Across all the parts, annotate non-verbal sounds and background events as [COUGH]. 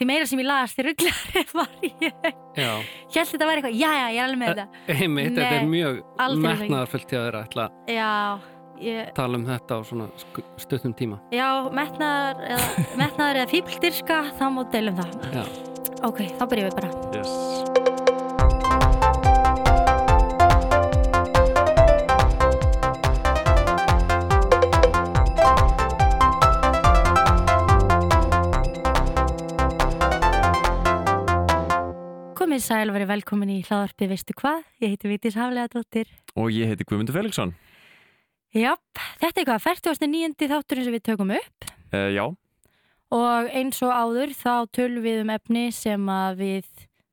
því meira sem ég las því rugglar [LAUGHS] var ég Já, held þetta væri eitthvað, já já, ég er alveg með þetta einmitt, þetta er mjög metnaðarfullt hjá þér að ætla að já, ég, tala um þetta á svona stuttum tíma. já, metnaðar eða, metnaðar eða fíbldyrska þá má deilum það Já. ok, þá byrjum við bara Yes. Komið sæl og verið velkomin í hlaðarpi veistu hvað, ég heiti Vítis Haflega Dóttir Og ég heiti Guðmundur Felixson. Jáp, þetta er hvað, 49. þátturinn sem við tökum upp Uh, já, og eins og áður þá tölum við um efni sem að við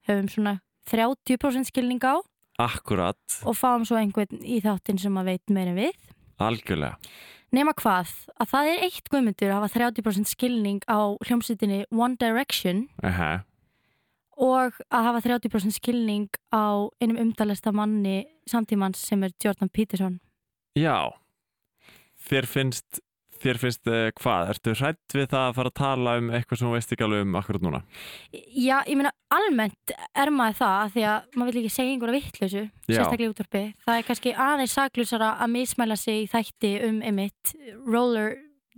höfum svona 30% skilning á akkurat, og fáum svo einhvern í þáttin sem að veit meira við. algjörlega. Nema hvað, að það er eitt guðmundur að hafa 30% skilning á hljómsveitinni One Direction Uh og að hafa 30% skilning á einum umdalesta manni samtímans sem er Jordan Peterson. Já, þér finnst, þér finnst uh, hvað? Ertu hrætt við það að fara að tala um eitthvað sem þú veist ekki alveg um akkurat núna? Já, ég meina almennt er maður það því að maður vil ekki segja einhverja vittlausu Já. sérstaklega í útvarpi. Það er kannski aðeins saklusara að mismæla sig í þætti um emitt roller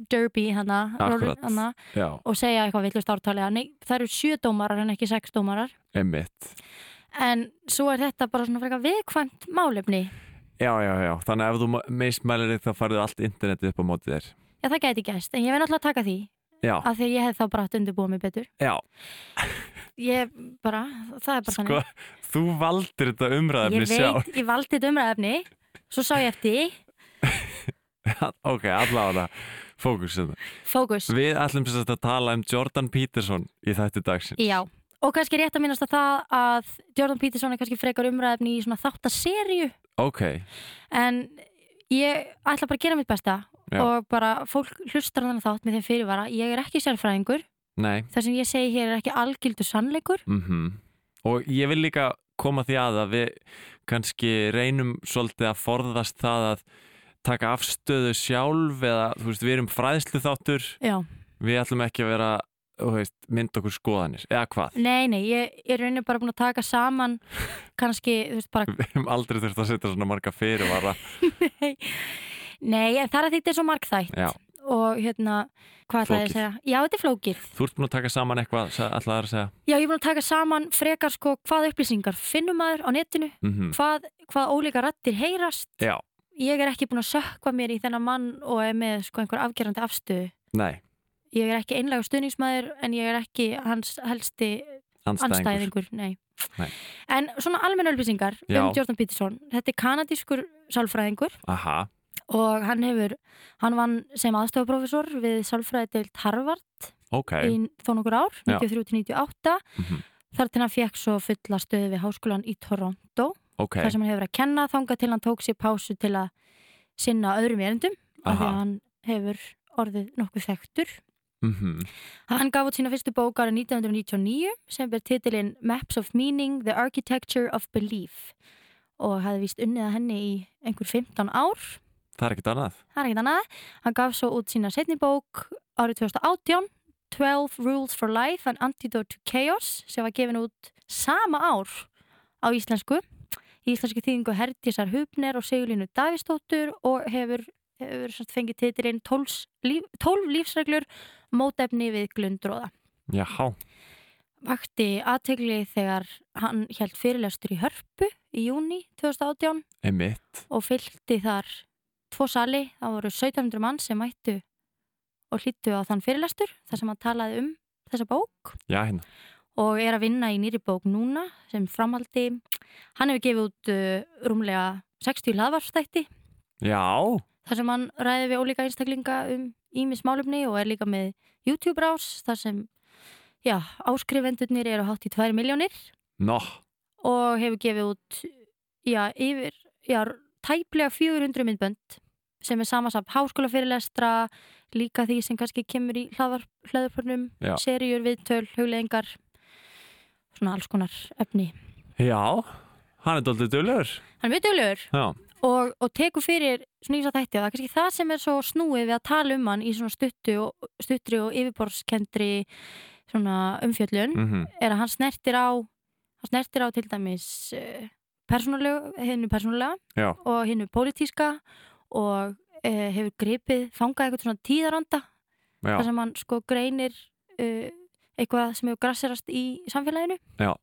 derby hana, hana og segja eitthvað vittlust ártali að nei, það eru sjö dómarar en ekki sex dómarar emmitt. en svo er þetta bara svona frekar viðkvæmt málefni. Já, já, já, þannig að ef þú meismælir þig þá farið allt internetið upp á mótið þér. Já, það gæti gæst, en ég vil náttúrulega taka því Já, af því að ég hef þá bara undirbúið mig betur. já, Ég bara, það er bara sko, þannig. þú valdir þetta umræðefni Ég sjálf. veit, ég valdi þetta umræðefni, svo sá ég eftir [LAUGHS] ok, allavega, fókus þetta. fókus. Við ætlum sagt að tala um Jordan Peterson í þætti dagsins. Já, og kannski rétt að minnast að það að Jordan Peterson er kannski frekar umræðefni í svona þáttaserju Ok, en ég ætla bara að gera mitt besta Já. og bara fólk hlustar þannig þátt með þeim fyrirvara ég er ekki sérfræðingur, nei. það sem ég segi hér er ekki algildur sannleikur Mm Og ég vil líka koma því að að við kannski reynum svolítið að forðast það að taka afstöðu sjálf eða veist við erum fræðslu þáttur við ætlum ekki að vera veist, mynd okkur skoðanir eða hvað? Nei, nei, ég er raunin bara búin að taka saman kannski, þú veist, bara við hefum aldrei þurft að setja svona marga fyrirvara. Nei, það er að þetta er svo margþætt. Já. og hérna, hvað ætlaði ég að segja? Já, þetta er flókið. Þú ert búin að taka saman eitthvað alltaf að segja? Já, ég er búin að taka saman frekar sko hvað upplýsingar finnum maður á netinu mm hvað, hvað ólíka rattir heyrast. Já, ég er ekki búin að sökva mér í þennan mann og er með sko einhver afgerandi afstöðu nei, ég er ekki einlega stuðningsmæður en ég er ekki hans helsti anstæðingur nei. Nei. en svona almenna upplýsingar Já. um Jordan Peterson þetta er kanadískur sálfræðingur Aha, og hann hefur hann vann sem aðstofaprófessor við sálfræðideild Harvard ok í þó nokkur ár, Já. 93-98 Mhm. þar til hann fekk svo fulla stöðu við háskólan í Toronto Ok, þar sem hann hefur verið að kenna þangað til hann tók sér pásu til að sinna öðrum erindum af því Aha. að hann hefur orðið nokkuð þekktur. mm Hann gaf út sína fyrstu bók árið 1999 sem ber titilinn Maps of Meaning, The Architecture of Belief og hafði víst unnið að henni í einhver 15 ár. það er ekkert annað Það er ekkert annað. Hann gaf svo út sína setni bók árið 2018 12 Rules for Life, An Antidote to Chaos sem var gefin út sama ár á íslensku í íslensku þýðingu Herdísar Hubner og Sigurlínu Davistóttur og hefur, hefur fengið titilinn 12, líf, 12 lífsreglur mótefni við glundróða. Jáhá, Vakti aðtegli þegar hann held fyrirlestur í Hörpu í júni 2018 emitt og fylgdi þar tvo sali, það voru 1700 mann sem mættu og hlýttu á þann fyrirlestur þar sem hann talaði um þessa bók. Já, hérna og er að vinna í nýri bók núna sem framhaldi hann hefur gefið út uh, rúmlega 60 laðvarstætti Já, þar sem hann ræði við ólíka einstaklinga um ímis málumni og er líka með YouTube rás þar sem já, áskrifendurnir eru hátt í 2 miljónir nó, og hefur gefið út já, yfir já, tæplega 400 myndbönd sem er samansapn háskólafyrirlestra líka því sem kannski kemur í hlaðarpörnum, Já. seríur, viðtöl, hugleðingar svona alls konar efni. já Hann er doldið dölur Hann er mjög duglegur. Já, og, og tekur fyrir svona ísa þætti og það er kannski það sem er svo snúið við að tala um hann í svona stuttu og, stuttri og yfirborskendri svona umfjöllun mm er að hann snertir á hann snertir á til dæmis persónulega, hinnu persónulega og hinnu pólitíska og uh, hefur gripið fangað eitthvað svona tíðaranda já, þar sem hann sko greinir uh, eitthvað sem hefur grasserast í samfélaginu. Já.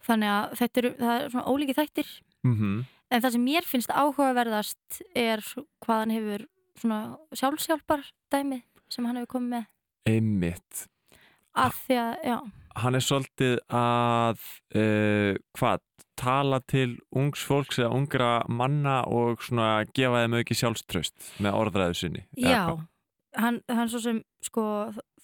þannig að þetta eru, er svona ólíki þættir. Mm en það sem mér finnst áhugaverðast er hvað hann hefur svona sjálfsjálpar dæmi sem hann hefur komið með. Einmitt. Að því að, já, Hann er svolítið að uh, hvað, tala til ungs fólks eða ungra manna og svona gefa þeim auki sjálfströst með orðræðu sinni já. hann, hann svo sem, sko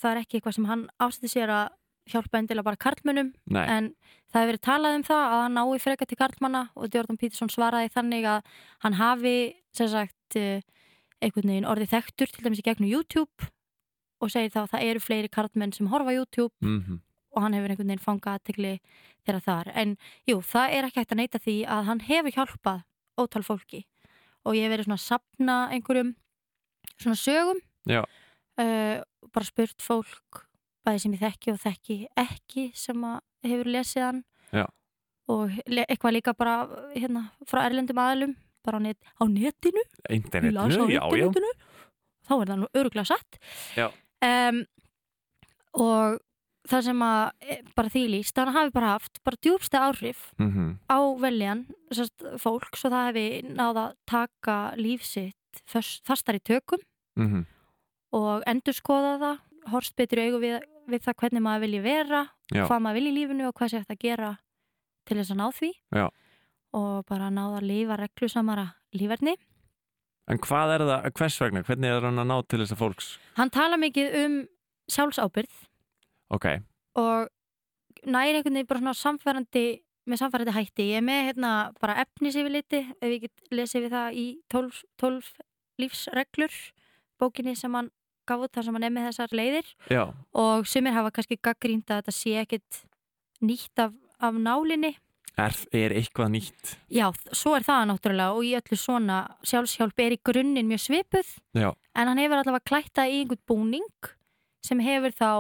það er ekki eitthvað sem hann ástætti sér að hjálpa endilega bara karlmönnum en það hefur verið talað um það að hann nái freka til karlmanna og Jordan Peterson svaraði þannig að hann hafi sem sagt eh, einhvern veginn orðið þekktur til dæmis í gegnum YouTube og segir þá að það eru fleiri karlmenn sem horfa YouTube mm og hann hefur einhvern veginn fangað aðtegli þeirra þar. En jú, það er ekki hægt að neyta því að hann hefur hjálpað ótal fólki og ég hef verið svona að sapna einhverjum svona sögum Já. Uh, bara spurt fólk bæði sem ég þekki og þekki ekki sem hefur lesið hann. Já. og le- eitthvað líka bara hérna frá erlendum aðlum bara á, net, á netinu. Internetinu, já, já. internetinu. Þá er það nú öruglega satt. Já. um, og það sem að e, bara því líst, þannig að hafi bara haft bara djúbsta áhrif mm á veljan sérst, fólk svo það hefði náða taka lífsitt fastar í tökum. -hmm. Og endur skoða það horst betur augu við, við það hvernig maður vilji vera Já. hvað maður vilji í lífinu og hvað sé eftir að gera til þess að ná því Já. og bara náða að lifa reglusamara líferni En hvað er það, hvers vegna, hvernig er hann að ná til þessa fólks? hann tala mikið um sjálfsábyrð Ok, og næri einhvern veginn bara svona samfærandi með samfærandi hætti. Ég er með hérna bara efnisifiliti, ef ég get lesið við það í 12, 12 lífsreglur bókinni sem hann út þar sem hann er með þessar leiðir. Já, og sumir hafa kannski gaggrínt að þetta sé ekkit nýtt af, af nálinni. er, er eitthvað nýtt? Já, svo er það náttúrulega og í öllu svona sjálfshjálp er í grunninn mjög svipuð. Já, en hann hefur allavega klætta í einhvern búning sem hefur þá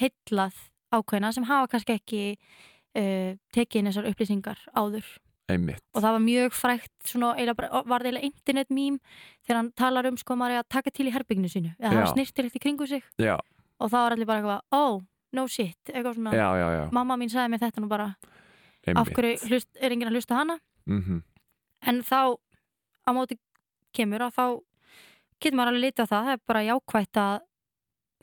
heillað ákveðina sem hafa kannski ekki uh, tekið inn þessar upplýsingar áður einmitt. Og það var mjög frækt svona, eiginlega var það eiginlega internet mím þegar hann talar um sko maður að taka til í herbygginu sínu. Eða Já. hafa snirtilegt í kringu sig. Já, og það var allir bara eitthvað, oh, no shit eitthvað svona, já, já, já, mamma mín sagði mér þetta nú bara. Einmitt. Af hverju hlust, er enginn að hlusta hana? Mm en þá á móti kemur að þá getur maður alveg litið á það, það er bara jákvætt að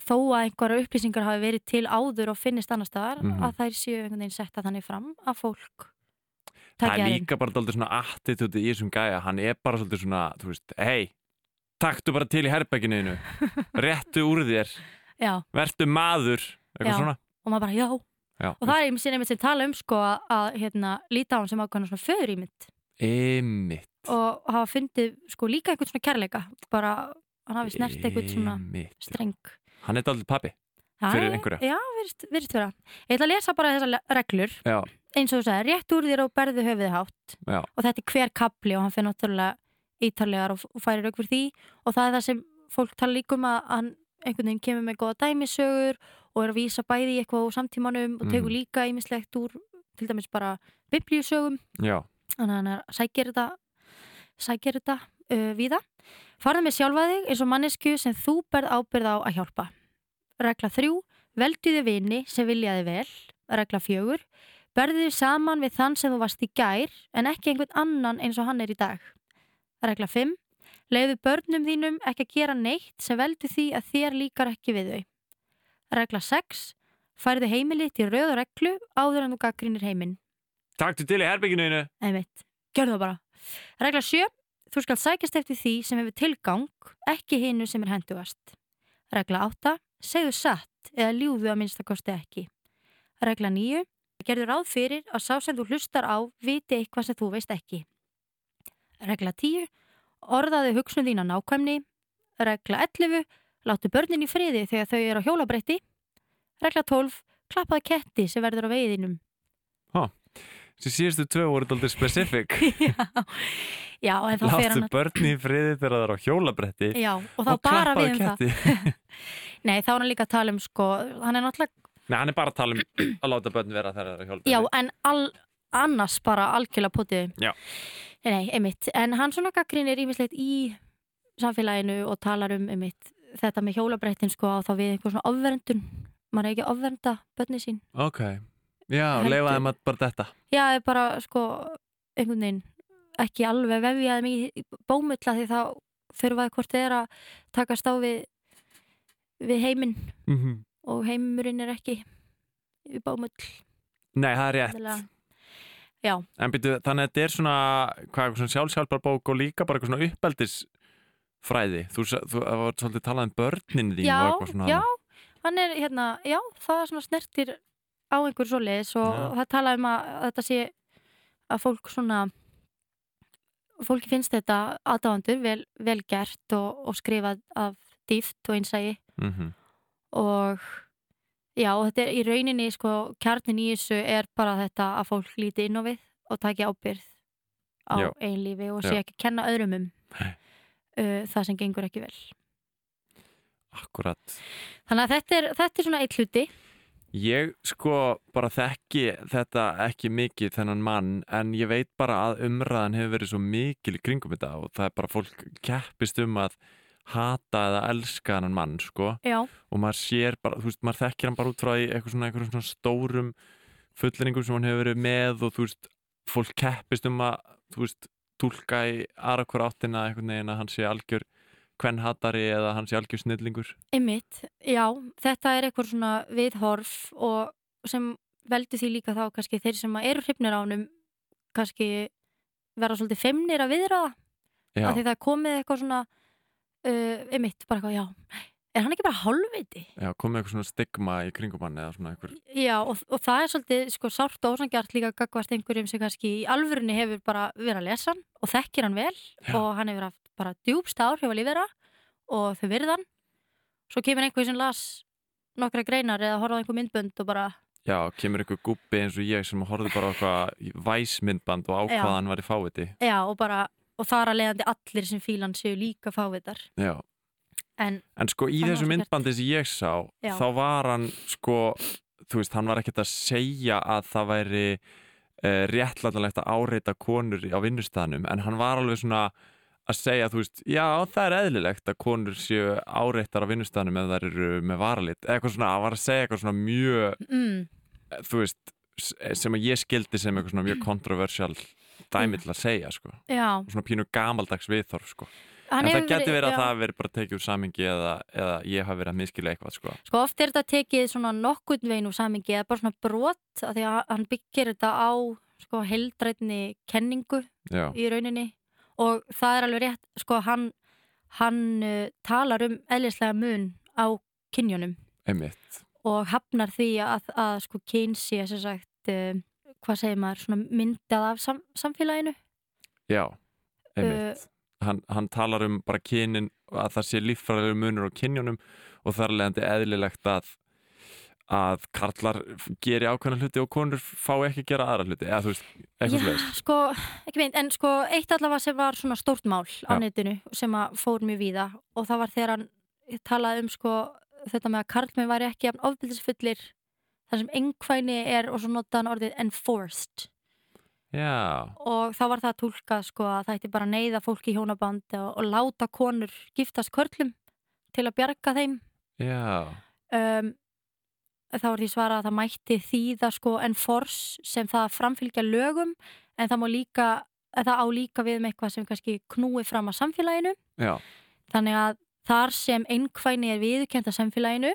þó að einhverja upplýsingar hafi verið til áður og finnist annar staðar Mhm. að þær séu einhvern veginn setta þannig fram að fólk Það er líka bara daldið svona attitude í þessum gæja, hann er bara svolítið svona, þú veist, hei, taktu bara til í herberginuðinu, [LAUGHS] réttu úr þér, Já, vertu maður, eitthvað Já. svona. og maður bara já. Já, og það er einmitt sem, sem tala um sko að, hérna, líta á hann sem ákveðna svona föður í mitt. Einmitt. og hafa fundið sko líka einhvern svona kærleika. Bara hann hafi snert einhvern svona streng. Hann er daldið pappi. Fyrir einhverja. Já, virðist vera. Ég ætla að lesa bara þessar reglur. Já, eins og þú sagði, rétt úr þér og berðu höfuðið hátt. Já, og þetta er hver kapli og hann fyrir náttúrulega ítarlegar og, færir auk fyrir því. Og það er það sem fólk tala líka um að hann einhvern veginn kemur með góða dæmisögur og er að vísa bæði í eitthvað á samtímanum og tekur Mhm. líka ímislegt úr til dæmis bara biblíusögum. Þannig að hann er, sækir þetta sækir þetta uh, víða. Farðu með sjálfa þig eins og mannesku sem þú berð ábyrð á að hjálpa. Regla þrjú, veldu þið vini sem vilja þið vel. Regla fjögur, berðu þið saman við þann sem þú varst í gær en ekki einhvern annan eins og hann er í dag regla fimm, leiðu börnum þínum ekki að gera neitt sem veldu því að þér líkar ekki við þau regla sex, færðu heimilið til rauð reglu áður en þú gaggrínir heiminn taktu til í herberginuðinu. Einmitt, gjörðu það bara. Regla 7. Þú skal sækjast eftir því sem hefur tilgang, ekki hinnu sem er hendugast. Regla 8. Segðu satt eða ljúðu að minnstakosti ekki. Regla 9. Gerðu ráð fyrir að sá sem þú hlustar á viti eitthvað sem þú veist ekki. Regla 10. Orðaðu hugsun þín á nákvæmni. Regla 11. Láttu börnin í friði þegar þau eru á hjólabretti. Regla 12. Klappaðu ketti sem verður á veiðinum. Þessi síðustu tvö voru daldið specific. [LAUGHS] já, já, en þá Láttu hann börni í friði þegar það er á hjólabretti Já, og þá bara klappaðu við um það ketti. [LAUGHS] Nei, þá er hann líka að tala um sko, hann er náttúrulega Nei, hann er bara að tala um að láta börn vera þegar það er að hjálpa Já, en all, annars bara algjörlega potið. Já. Nei, einmitt, en hann svona gaggrínir ímislegt í samfélaginu og talar um einmitt þetta með hjólabrettin sko á þá við einhver svona ofverndun. Maður er ekki að ofvernda börni sín. Ok, já, Heldur- leifa þeim að bara þetta Já, er bara sko einhvern veginn ekki alveg vefjaði í bómulla því þá þurfaði hvort þið er að takast á við við heiminn. Mm -hmm. Og heimurinn er ekki í bómull Nei, það er rétt. En byrju, þannig að þetta er svona, svona sjálfsjálfar bók og líka bara eitthvað svona uppeldisfræði. Þú, þú var svolítið talað um börnin þín já, svona. já. Hann er hérna, já, það er svona snertir á einhver svoleiðis og Já. það tala um að, að þetta sé að fólk svona fólki finnst þetta aðdáðandur vel, vel gert og, og skrifað af dýft og einsægi Mm og já, og þetta er í rauninni sko, kjarnin í þessu er bara þetta að fólk líti inn á við og taki ábyrð á Já. einlífi og sé Já. ekki kenna öðrum um uh, það sem gengur ekki vel Akkurat. þannig að þetta er, þetta er svona eitt hluti Ég sko bara þekki þetta ekki mikið þennan mann en ég veit bara að umræðan hefur verið svo mikil í kringum þetta og það er bara fólk keppist um að hata eða elska þennan mann sko. Já, og maður sér bara, þú veist, maður þekkir hann bara út frá eitthvað svona, eitthvað svona stórum fullringum sem hann hefur verið með og þú veist, fólk keppist um að þú veist, túlka í aðra hver áttina einhvern veginn að hann sé algjör kvennhatari eða hann sé algjör snillingur. Einmitt, já, þetta er eitthvað svona viðhorf og sem veldur því líka þá kannski þeir sem eru hrifnir á honum kannski vera svolítið femnir að viðraða. Já, af því það komið eitthvað svona uh, einmitt, bara eitthvað, já er hann ekki bara hálfviti? já, komið eitthvað svona stigma í kringum hann eða svona einhver Já, og, og það er svolítið sko sárt og ósangjart líka gagvart einhverjum sem kannski í alvörunni hefur bara verið að lesa hann og þekkir hann vel Já. og hann hefur haft bara djúbst áhrif á lífið þeirra og þau virðan svo kemur einhver sem las nokkra greinar eða horfði á einhver myndbönd og bara Já, kemur einhver gubbi eins og ég sem horfði bara eitthvað væsmyndband og Já. ákvaða hann var í fáviti Já, og bara, og þar að leiðandi allir sem fílan séu líka fávitar. Já, En, En sko í Það þessu myndbandi sem ég sá Já. þá var hann sko þú veist, hann var ekkert að segja að það væri uh, réttlætanlegt að áreita konur á vinnustæðanum en hann var alveg svona að segja, þú veist, já það er eðlilegt að konur séu áreittar á vinnustæðanum ef þær eru með varalit eða eitthvað svona, hann var að segja eitthvað svona mjög mm, eh, þú veist, sem að ég skildi sem eitthvað svona mjög kontroversial dæmi til að segja, sko. Svona pínu gamaldags viðþorf, sko. En það geti verið að já. það verið bara tekið úr samingi eða, eða ég hafi verið að miskila eitthvað, sko. Sko oft er þetta tekið svona nokkurn veginn úr samingi eða bara svona brot af því að hann byggir þetta á sko heldrætni kenningu Já, í rauninni. Og það er alveg rétt, sko hann, hann uh, talar um eðlislega mun á kynjónum einmitt. Og hafnar því að, að sko kyn sé sem sagt, uh, hvað segir maður, svona myndað af sam, samfélaginu. Já, einmitt hann, hann talar um bara kynin að það sé líffræðilegur munur á kynjónum og það er leiðandi eðlilegt að að karlar geri ákveðna hluti og konur fá ekki að gera aðra hluti eða þú veist, eitthvað Já, slegist sko, ekki meint, en sko eitt allavega sem var svona stórt mál á Já. netinu sem að fór mjög víða og það var þegar hann talaði um sko þetta með að karlmenn væri ekki ofbildisfullir þar sem engkvæni er og svo notaði hann orðið enforced. Já, og þá var það að tólka sko að það ætti bara að neyða fólk í hjónabandi og, og láta konur giftast körlum til að bjarga þeim. Já, um, þá er því svarað að það mætti þýða sko enforce sem það að framfylgja lögum en það líka það á líka við með eitthvað sem kannski knúi fram að samfélaginu. Já, þannig að þar sem einhvæni er að samfélaginu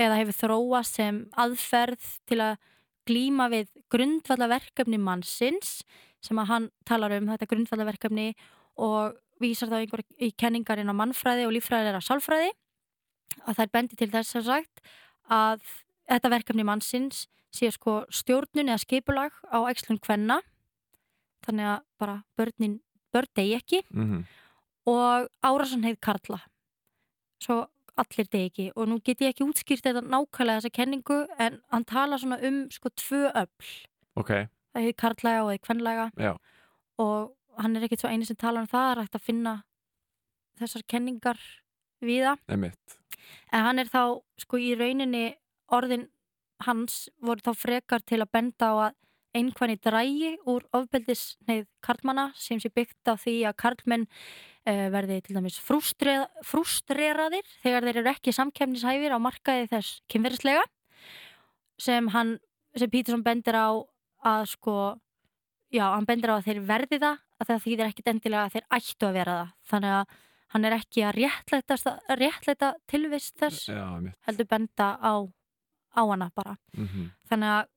eða hefur þróast sem aðferð til að glíma við grundvallaverkefni mannsins sem að hann talar um þetta grundvallaverkefni og vísar þá einhver í kenningarinn á mannfræði og líffræðilega sálfræði að það er bendi til þess að sagt að þetta verkefni mannsins sé sko stjórnun eða skipulag á æxlun kvenna þannig að bara börnin börn degi ekki mhm, og árásan heit Karla. Svo allir degi og nú get ég ekki útskýrt þetta nákvæmlega þessa kenningu en hann tala svona um sko tvö öll ok, það heit Karlæga og það heit Kvenlæga. Já, og hann er ekkit svo eini sem tala um það það er hægt að finna þessar kenningar viða einmitt. En hann er þá sko í rauninni orðin hans voru þá frekar til að benda á að einhvernig drægi úr ofbeldisneið karlmanna sem sé byggt á því að karlmenn uh, verði til dæmis frústreð, frústreraðir þegar þeir eru ekki samkemnishæfir á markaði þess kynverðislega sem sem Pítursson bendir á að sko já, hann bendir á að þeir verði það að það þýðir ekkit endilega að þeir ættu að vera það. Þannig að hann er ekki að réttlæta, réttlæta tilvist þess Já, heldur benda á, á hana bara. Mm þannig að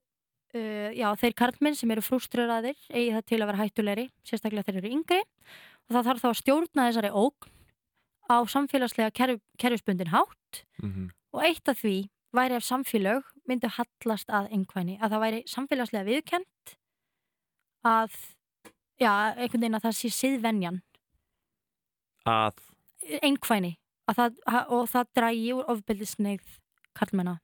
uh, já, þeir karlminn sem eru frúströraðir eigi það til að vera hættulegri sérstaklega þeir eru yngri. Og það þarf þá að stjórna þessari ógn á samfélagslega kerf, kerfisbundin hátt. -hmm. og eitt af því væri ef samfélög myndu hallast að einhverni, að það væri samfélagslega viðkent að já, einhvern veginn að það sé siðvenjan. Að, einhverni og það drægi úr ofbeldisneigð karlmenna.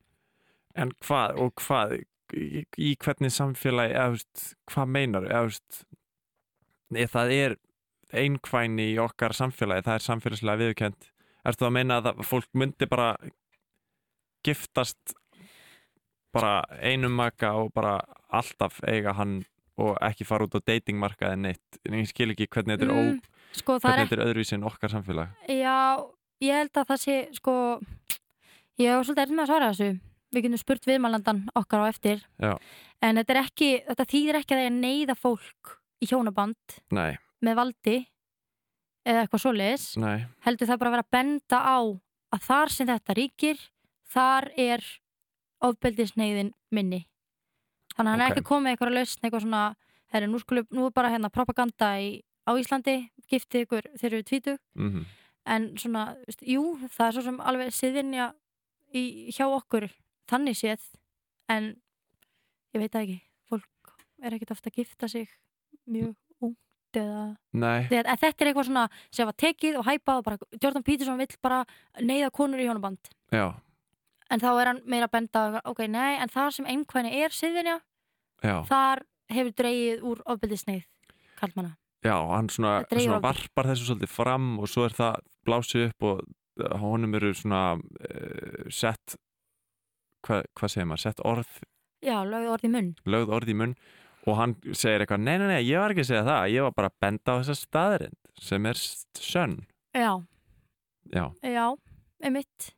En hvað, og hvað, í, í hvernig samfélagi, eða, veist, hvað meinar, eða, veist, nei, það er einkvæni í okkar samfélagi, það er samfélagslega viðkjönd. Ertu að meina að fólk myndi bara giftast bara einum maka og bara alltaf eiga hann og ekki fara út á datingmarkaði neitt? En ég skil ekki hvernig þetta er, Mm, sko er hvernig þetta er öðruvísi en okkar samfélag. Já, ég held að það sé sko, ég hef svolítið erfið með að svara þessu við getum spurt viðmælandan okkar á eftir. Já. en þetta er ekki, þetta þýðir ekki að það er neyða fólk í hjónaband Nei, með valdi eða eitthvað svoleiðis. Heldur það bara að vera að benda á að þar sem þetta ríkir þar er ofbeldisneiðin minni. Þannig að hann er Ok. ekki komið eitthvað lausn eitthvað svona, herri, nú, skulu, nú er bara hérna propaganda í, á Íslandi giftið ykkur þegar við tvítug. Mm en svona, jú, það er svo sem alveg siðinja í, hjá okkur þannig séð en ég veit það ekki. Fólk er ekkert ofta að gifta sig mjög ungt eða Þegar, þetta er eitthvað svona sem var tekið og hæpað og bara Jordan Peterson vill bara neyða konur í hjónaband Já, en þá er hann meira að benda ok, nei, en þar sem einhvernig er siðinja, þar hefur dreigið úr ofbeldisneið kallmanna Já, hann svona, Það svona varpar þessu svolítið fram og svo er það blásið upp og honum eru svona uh, sett hvað hva segir maður, sett orð já, lögð orð í munn lögð orð í munn og hann segir eitthvað, nei, nei, nei, ég var ekki að segja það ég var bara að benda á þessa staðrind sem er sönn já, Já, Já, einmitt.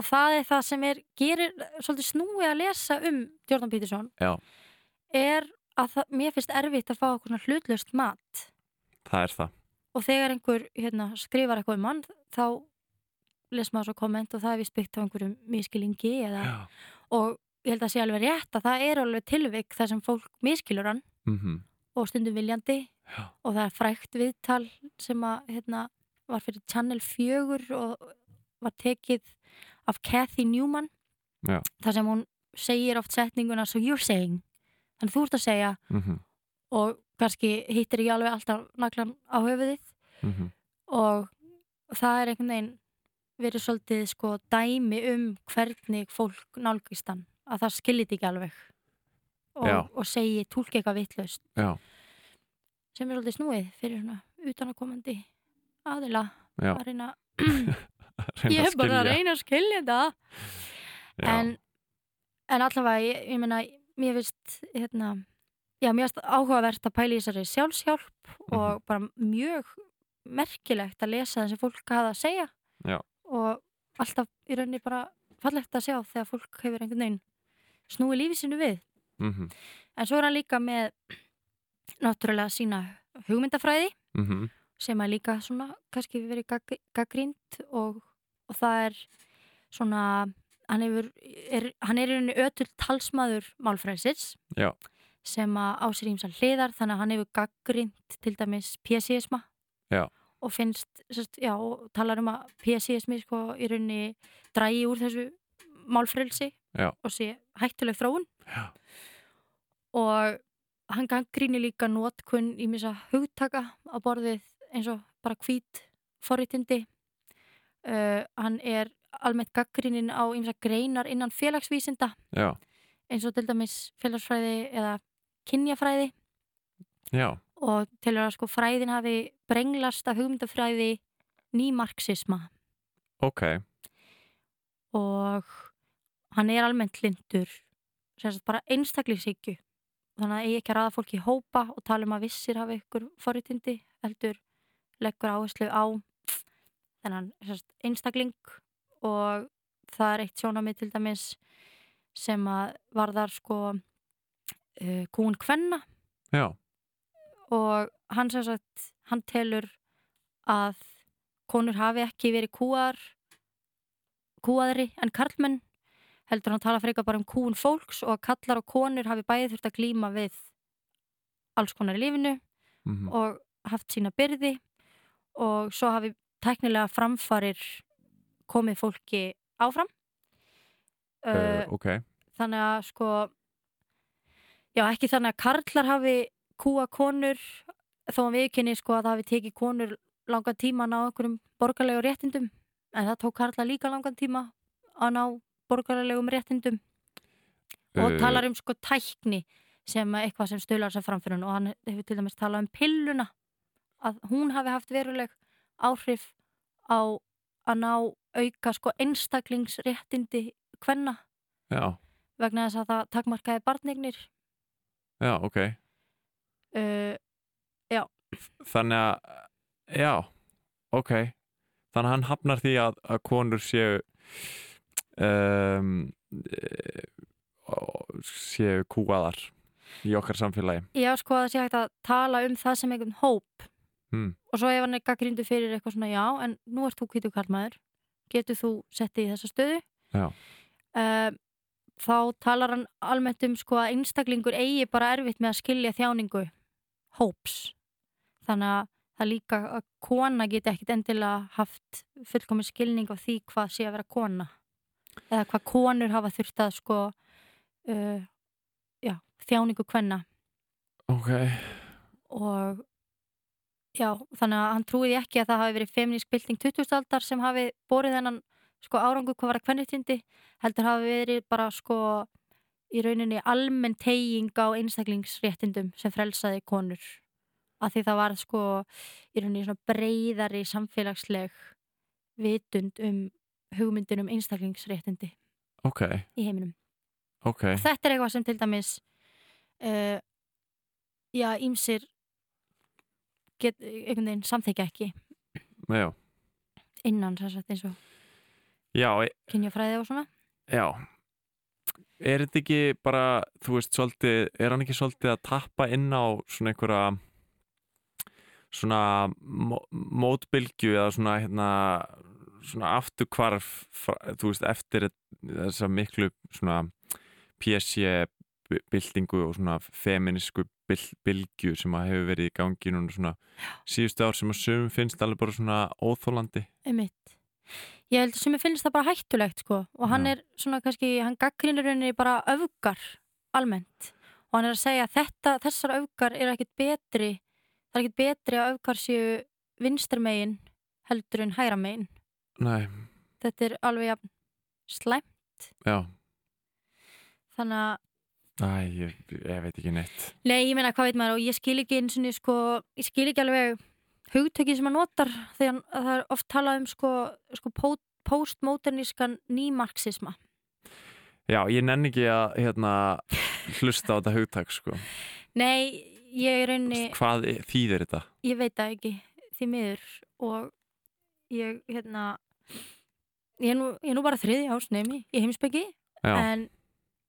Og það er það sem er, gerir svolítið snúi að lesa um Jordan Peterson. Já. Er að það, mér finnst erfitt að fá svona hlutlust mat. það er það Og þegar einhver hérna, skrifar eitthvað um hann, þá les maður svo komment og það er vist byggt á einhverjum miskilingi eða, og ég held að sé alveg rétt að það er alveg tilvik þar sem fólk miskilur hann mm og stundum viljandi Já. og það er frækt viðtal sem að hérna, var fyrir Channel 4 og var tekið af Kathy Newman Já. þar sem hún segir oft setninguna so you're saying þannig þú ert að segja mm og kannski hittir ekki alveg alltaf naklan á höfuðið mhm. og það er einhvern veginn verið svolítið sko dæmi um hvernig fólk nálgist hann að það skiljit ekki alveg. Og, og segi tólk eitthvað vitlaust. Já, sem er svolítið snúið fyrir svona utanakomandi aðila já. að reyna [CLEARS THROAT] [CLEARS THROAT] Reyna ég er bara að reyna að skilja þetta. En, en allavega ég, ég meina, mér finnst hérna, áhugavert að pæla í þessari sjálfshjálp Mhm. og bara mjög merkilegt að lesa það sem fólk hafa að segja. Já. Og alltaf í rauninni bara fallegt að sjá þegar fólk hefur einhvern veginn snúið lífi sínu við Mhm, en svo er hann líka með náttúrulega sína hugmyndafræði mhm, sem að líka svona kannski verið gagg, gaggrínt og, og það er svona hann, hefur, er, hann er í rauninni ötul talsmaður málfræðsins Já. sem að á sér ímsa hliðar þannig að hann hefur gaggrínt til dæmis Já. Og finnst, sérst, já, og talar um að PSI-ismi sko í rauninni drægi úr þessu málfrælsi Já. og sé hættuleg þróun. Já. og hann gaggrínir líka nótkunn í misa hugtaka á borðið eins og bara hvít forritindi uh, hann er almennt gaggrínin á ymsa greinar innan félagsvísinda. Já, eins og til dæmis félagsfræði eða kynjafræði. Já, og til að sko fræðin hafi brenglast af hugmyndafræði nýmarxisma. Ok. Og hann er almennt lindur sem sagt bara einstaklingshyggju. Þannig að eigi ekki að raða fólki í hópa og tala um að vissir hafa ykkur forréttindi heldur leggur áherslu á þennan einstakling. Og það er eitt sjónamið til dæmis sem að varðar sko uh, kún kvenna. Já, og hann sem sagt hann telur að konur hafi ekki verið kúar kúaðri en karlmenn heldur hann tala frekar bara um kúun fólks og að kallar og konur hafi bæði þurft að glíma við alls konar í lífinu mm og haft sína byrði. Og svo hafi tæknilega framfarir komið fólki áfram. Uh, ok. þannig að sko já ekki þannig að karlar hafi kúa konur þó að viðkynni sko að það hafi tekið konur langan tíma að ná einhverjum borgarlegu réttindum. En það tók karlar líka langan tíma að ná borgarlegum réttindum. Og Uh, talar um sko tækni sem að eitthvað sem stölar sér framfyrir hann og hann hefur til dæmis talað um pilluna að hún hafi haft veruleg áhrif á að ná auka sko einstaklingsréttindi kvenna. Já, vegna þess að það takmarkaði barnignir já, ok uh, þannig að, já ok, þannig að hann hafnar því að, að konur séu um, séu kúaðar í okkar samfélagi. Já, sko að það sé hægt að tala um það sem einhvern hóp. Hmm. og svo ef hann er gaggrindu fyrir eitthvað svona já, en nú ert þú kvítu kallmaður getur þú settið í þessa stöðu? Já. Eh, þá talar hann almennt um sko að einstaklingur eigi bara erfitt með að skilja þjáningu hóps. Þannig að það líka að kona geti ekkit endilega haft fullkomin skilning á því hvað sé að vera kona. Eða hvað konur hafa þurft að sko uh, já, þjáningu kvenna. Ok, og já, þannig að hann trúiði ekki að það hafi verið feminísk bylting 20. aldar sem hafi borið þennan sko árangu hvað var að kvennittindi heldur hafi verið bara sko í rauninni almenn teying á einstaklingsréttindum sem frelsaði konur. Að því það var sko í rauninni svona breyðari samfélagsleg vitund um hugmyndin um einstaklingsréttindi ok, í heiminum. Ok. Og þetta er eitthvað sem til dæmis uh, já, ímsir get, einhvern veginn samþykja ekki. Já, innan sem sagt eins og e- kynjafræði og svona. Já er þetta ekki bara, þú veist, svolítið er hann ekki svolítið að tappa inn á svona einhverja svona mó- mótbylgju eða svona hérna svona afturkvarf þú veist, eftir þessa miklu svona PC byltingu og svona feminísku byl- bylgju sem að hefur verið í gangi núna svona síðustu ár sem að sumum finnst alveg bara svona óþólandi einmitt ég held sem ég finnst það bara hættulegt sko. Og hann Já. er svona kannski, hann gaggrinir rauninni bara öfgar almennt. Og hann er að segja að þetta, þessar öfgar er ekkit betri það er ekkit betri að öfgar séu vinstar megin heldur en hægra megin. Nei, þetta er alveg jafn slæmt. Já, þannig að Æ, ég, ég veit ekki neitt. Nei, ég meina, hvað veit maður? Og ég skil ekki eins og sko, ég skil ekki alveg hugtöki sem hann notar þegar það er oft talað um sko, sko postmodernískan nýmarxisma. Já, ég nenni ekki að hérna, hlusta á þetta hugtak sko. Nei, ég er rauninni, Hvað þýðir þetta? ég veit það ekki því miður og ég, hérna, ég er nú, ég er nú bara þriði ásnemi í heimsbyggi Já, en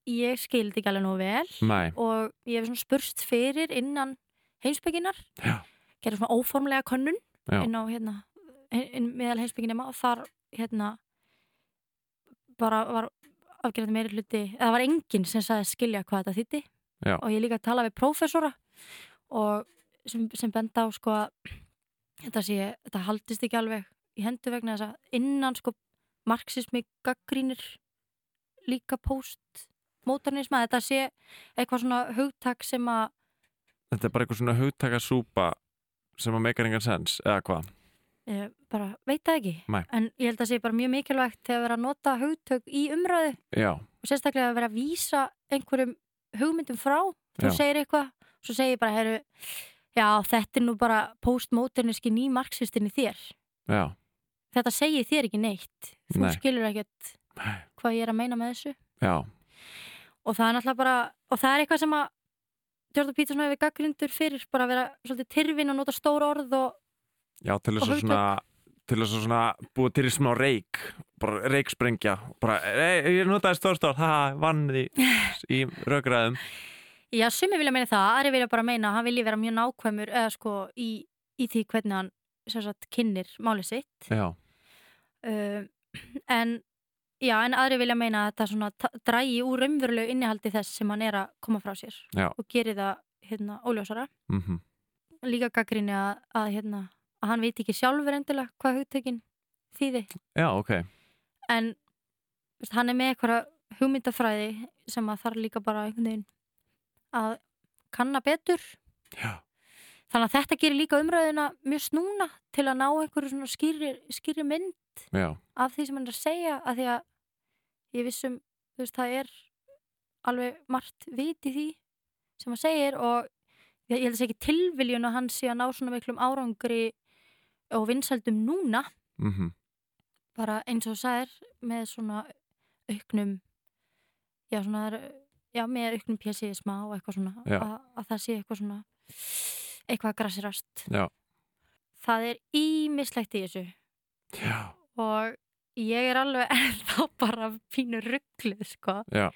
ég skildi ekki alveg nú vel nei, og ég hef svona spurst fyrir innan heimsbygginar, Já. Gerði svona óformlega könnun Já. inn á hérna, inn, meðal heimsbygginema og þar hérna bara var afgerðandi meiri hluti, eða það var enginn sem sagði skilja hvað þetta þýtti Já. og ég líka að tala við prófessora og sem, sem benda á sko að þetta sé, þetta haldist ekki alveg í hendu vegna þess að innan sko marxismi gaggrínir líka postmodernisma, þetta sé eitthvað svona hugtak sem að þetta er bara eitthvað svona hugtakasúpa sem að meikar engan sens, eða hvað? ég bara veit það ekki. Nei. en ég held að sé bara mjög mikilvægt þegar vera að nota hugtök í umræðu. Já, og sérstaklega að vera að vísa einhverjum hugmyndum frá. Þú Já. segir eitthvað, svo segir bara heru, já, þetta er nú bara postmoderniski nýmarxistin í þér. Já, þetta segir þér ekki neitt. Þú Nei. skilur ekkert hvað ég er að meina með þessu. Já, og það er náttúrulega bara og það er eitthvað sem að Jordan Peterson hefur gaggrindur fyrir bara að vera svolítið tyrfin og nota stór orð og Já, til þess að svona til þess að svona búið til í smá reik bara reiksprengja bara, ei, ég notaði stórstór, það vann því í raugraðum Já, sumi vilja meina það, aðri vilja bara meina að hann vilji vera mjög nákvæmur eða sko í, í því hvernig hann sem sagt kynir málið sitt. Já, uh, en já, en aðri vilja meina að þetta svona dragi úr raunverulegu innihaldi þess sem hann er að koma frá sér Já. og geri það hérna óljósara. Mhm, líka gaggrinni að, að hérna að hann veit ekki sjálfur endilega hvað hugtökin þýði. Já, ok. En veist, hann er með eitthvað hugmyndafræði sem að þarf líka bara einhvern veginn að kanna betur. Já, þannig að þetta gerir líka umræðina mjög snúna til að ná einhverju skýri, skýri mynd já, af því sem hann er að segja að því að ég vissum, þú veist, það er alveg margt vit í því sem hann segir og ég held að segja ekki tilviljun að hann sé að ná svona miklum árangri og vinsældum núna. Mhm. Bara eins og þú sagðir með svona auknum já svona já með auknum pjæsíðisma og eitthvað svona að, að það sé eitthvað svona eitthvað að grassirast Já. það er ímislegt í þessu. Já, og ég er alveg [LAUGHS] ennþá bara pínu ruggluð sko. Já,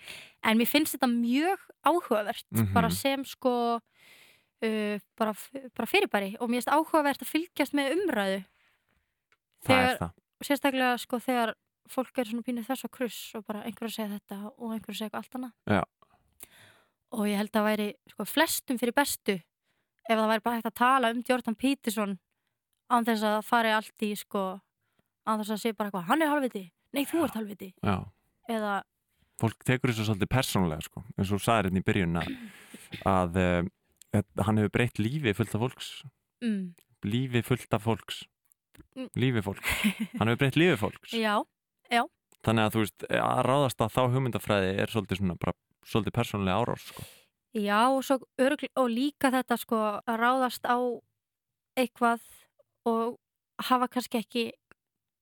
en mér finnst þetta mjög áhugavert Mhm. bara sem sko uh, bara, bara fyrirbæri. Og mér finnst áhugavert að fylgjast með umræðu. Það er þegar, það. sérstaklega sko þegar fólk er svona pínu þess og kruss og bara einhver að segja þetta og einhver að segja eitthvað allt annað. Já. og ég held að það væri sko flestum fyrir bestu ef það væri bara hægt að tala um Jordan Peterson án þess að það fari allt í sko án þess að segja bara eitthvað, hann er halvviti nei þú ert halvviti Já, eða, fólk tekur þessu svolítið persónulega sko, eins og þú sagðir hérna í byrjun [CLEARS THROAT] að, að uh, hann hefur breytt lífi fullt af fólks. Mm, lífi fullt af fólks. Mm. lífi fólks, hann hefur breytt lífi fólks. [LAUGHS] Já, þannig að þú veist, að ráðast að þá hugmyndafræði er svolítið svona bara, svolítið persónulega árás sko. já og, svo og líka þetta sko að ráðast á eitthvað og hafa kannski ekki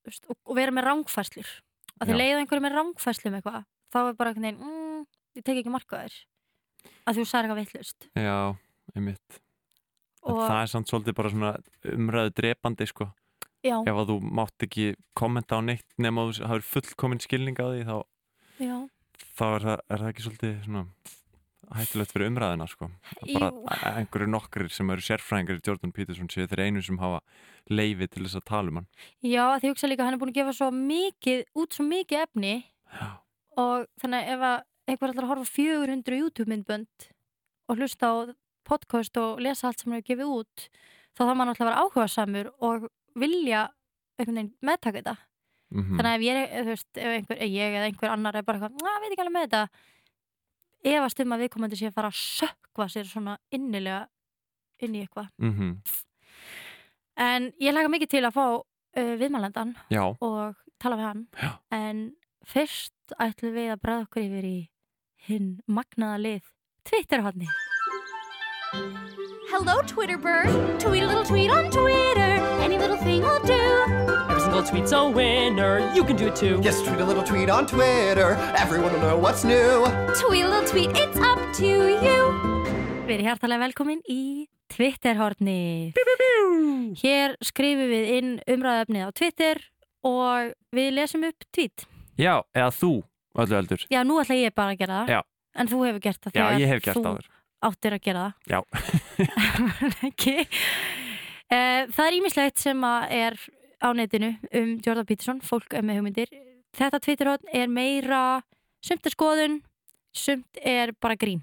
veist, og, og vera með rángfæslur að þið leiða einhverju með rángfæslu um eitthvað þá er bara einhvern veginn, mm, ég tek ekki marka þér. Að þú sagði eitthvað vittlust já, einmitt. Og... það er samt svolítið bara svona umræðu drepandi sko, já, ef að þú mátt ekki kommenta á neitt nema þú hafur fullkominn skilning á því þá, þá er, það, er það ekki svolítið svona hættulegt fyrir umræðina sko. Bara einhverju nokkrir sem eru sérfræðingar í Jordan Peterson séu þeir einu sem hafa leifi til þess að tala um hann. Já því hugsa líka að hann er búin að gefa svo mikið, út svo mikið efni. Já, og þannig ef einhver að horfa á 400 YouTube myndbönd og hlusta á podcast og lesa allt sem hann hefur gefið út þá þarf maður alltaf að vera áhuga samur og vilja einhvern veginn meðtaka þetta. Mm þannig að ef ég, veist, ef einhver, ég eða einhver annar er bara eitthvað, að veit ekki alveg með þetta efast um að viðkomandi sé að fara að sökva sér svona innilega inn í eitthvað -hmm. en ég laga mikið til að fá uh, viðmælandan já, og tala við hann Já. en fyrst ætlum við að bræða okkur yfir í hinn magnaða lið Twitterhotni Hello, Twitter bird. Tweet a little tweet on Twitter. Any little thing will do. Single tweet's a winner. You can do it too. Yes, tweet a little tweet on Twitter. Everyone will know what's new. Tweet a little tweet, it's up to you. Við erum hjartalega velkomin í Twitterhorni Hér skrifum við inn umræðefnið á Twitter og við lesum upp tweet já, eða þú öllu heldur Já, nú ætla ég bara að gera það Já. En þú hefur gert það já, þegar ég hef gert þú áður áttir að gera það já, [LAUGHS] ekki Eh, Það er ímislegt sem að er á netinu um Jordan Peterson, fólk með hugmyndir. Þetta Twitterhotn er meira, sumt er skoðun, sumt er bara grín.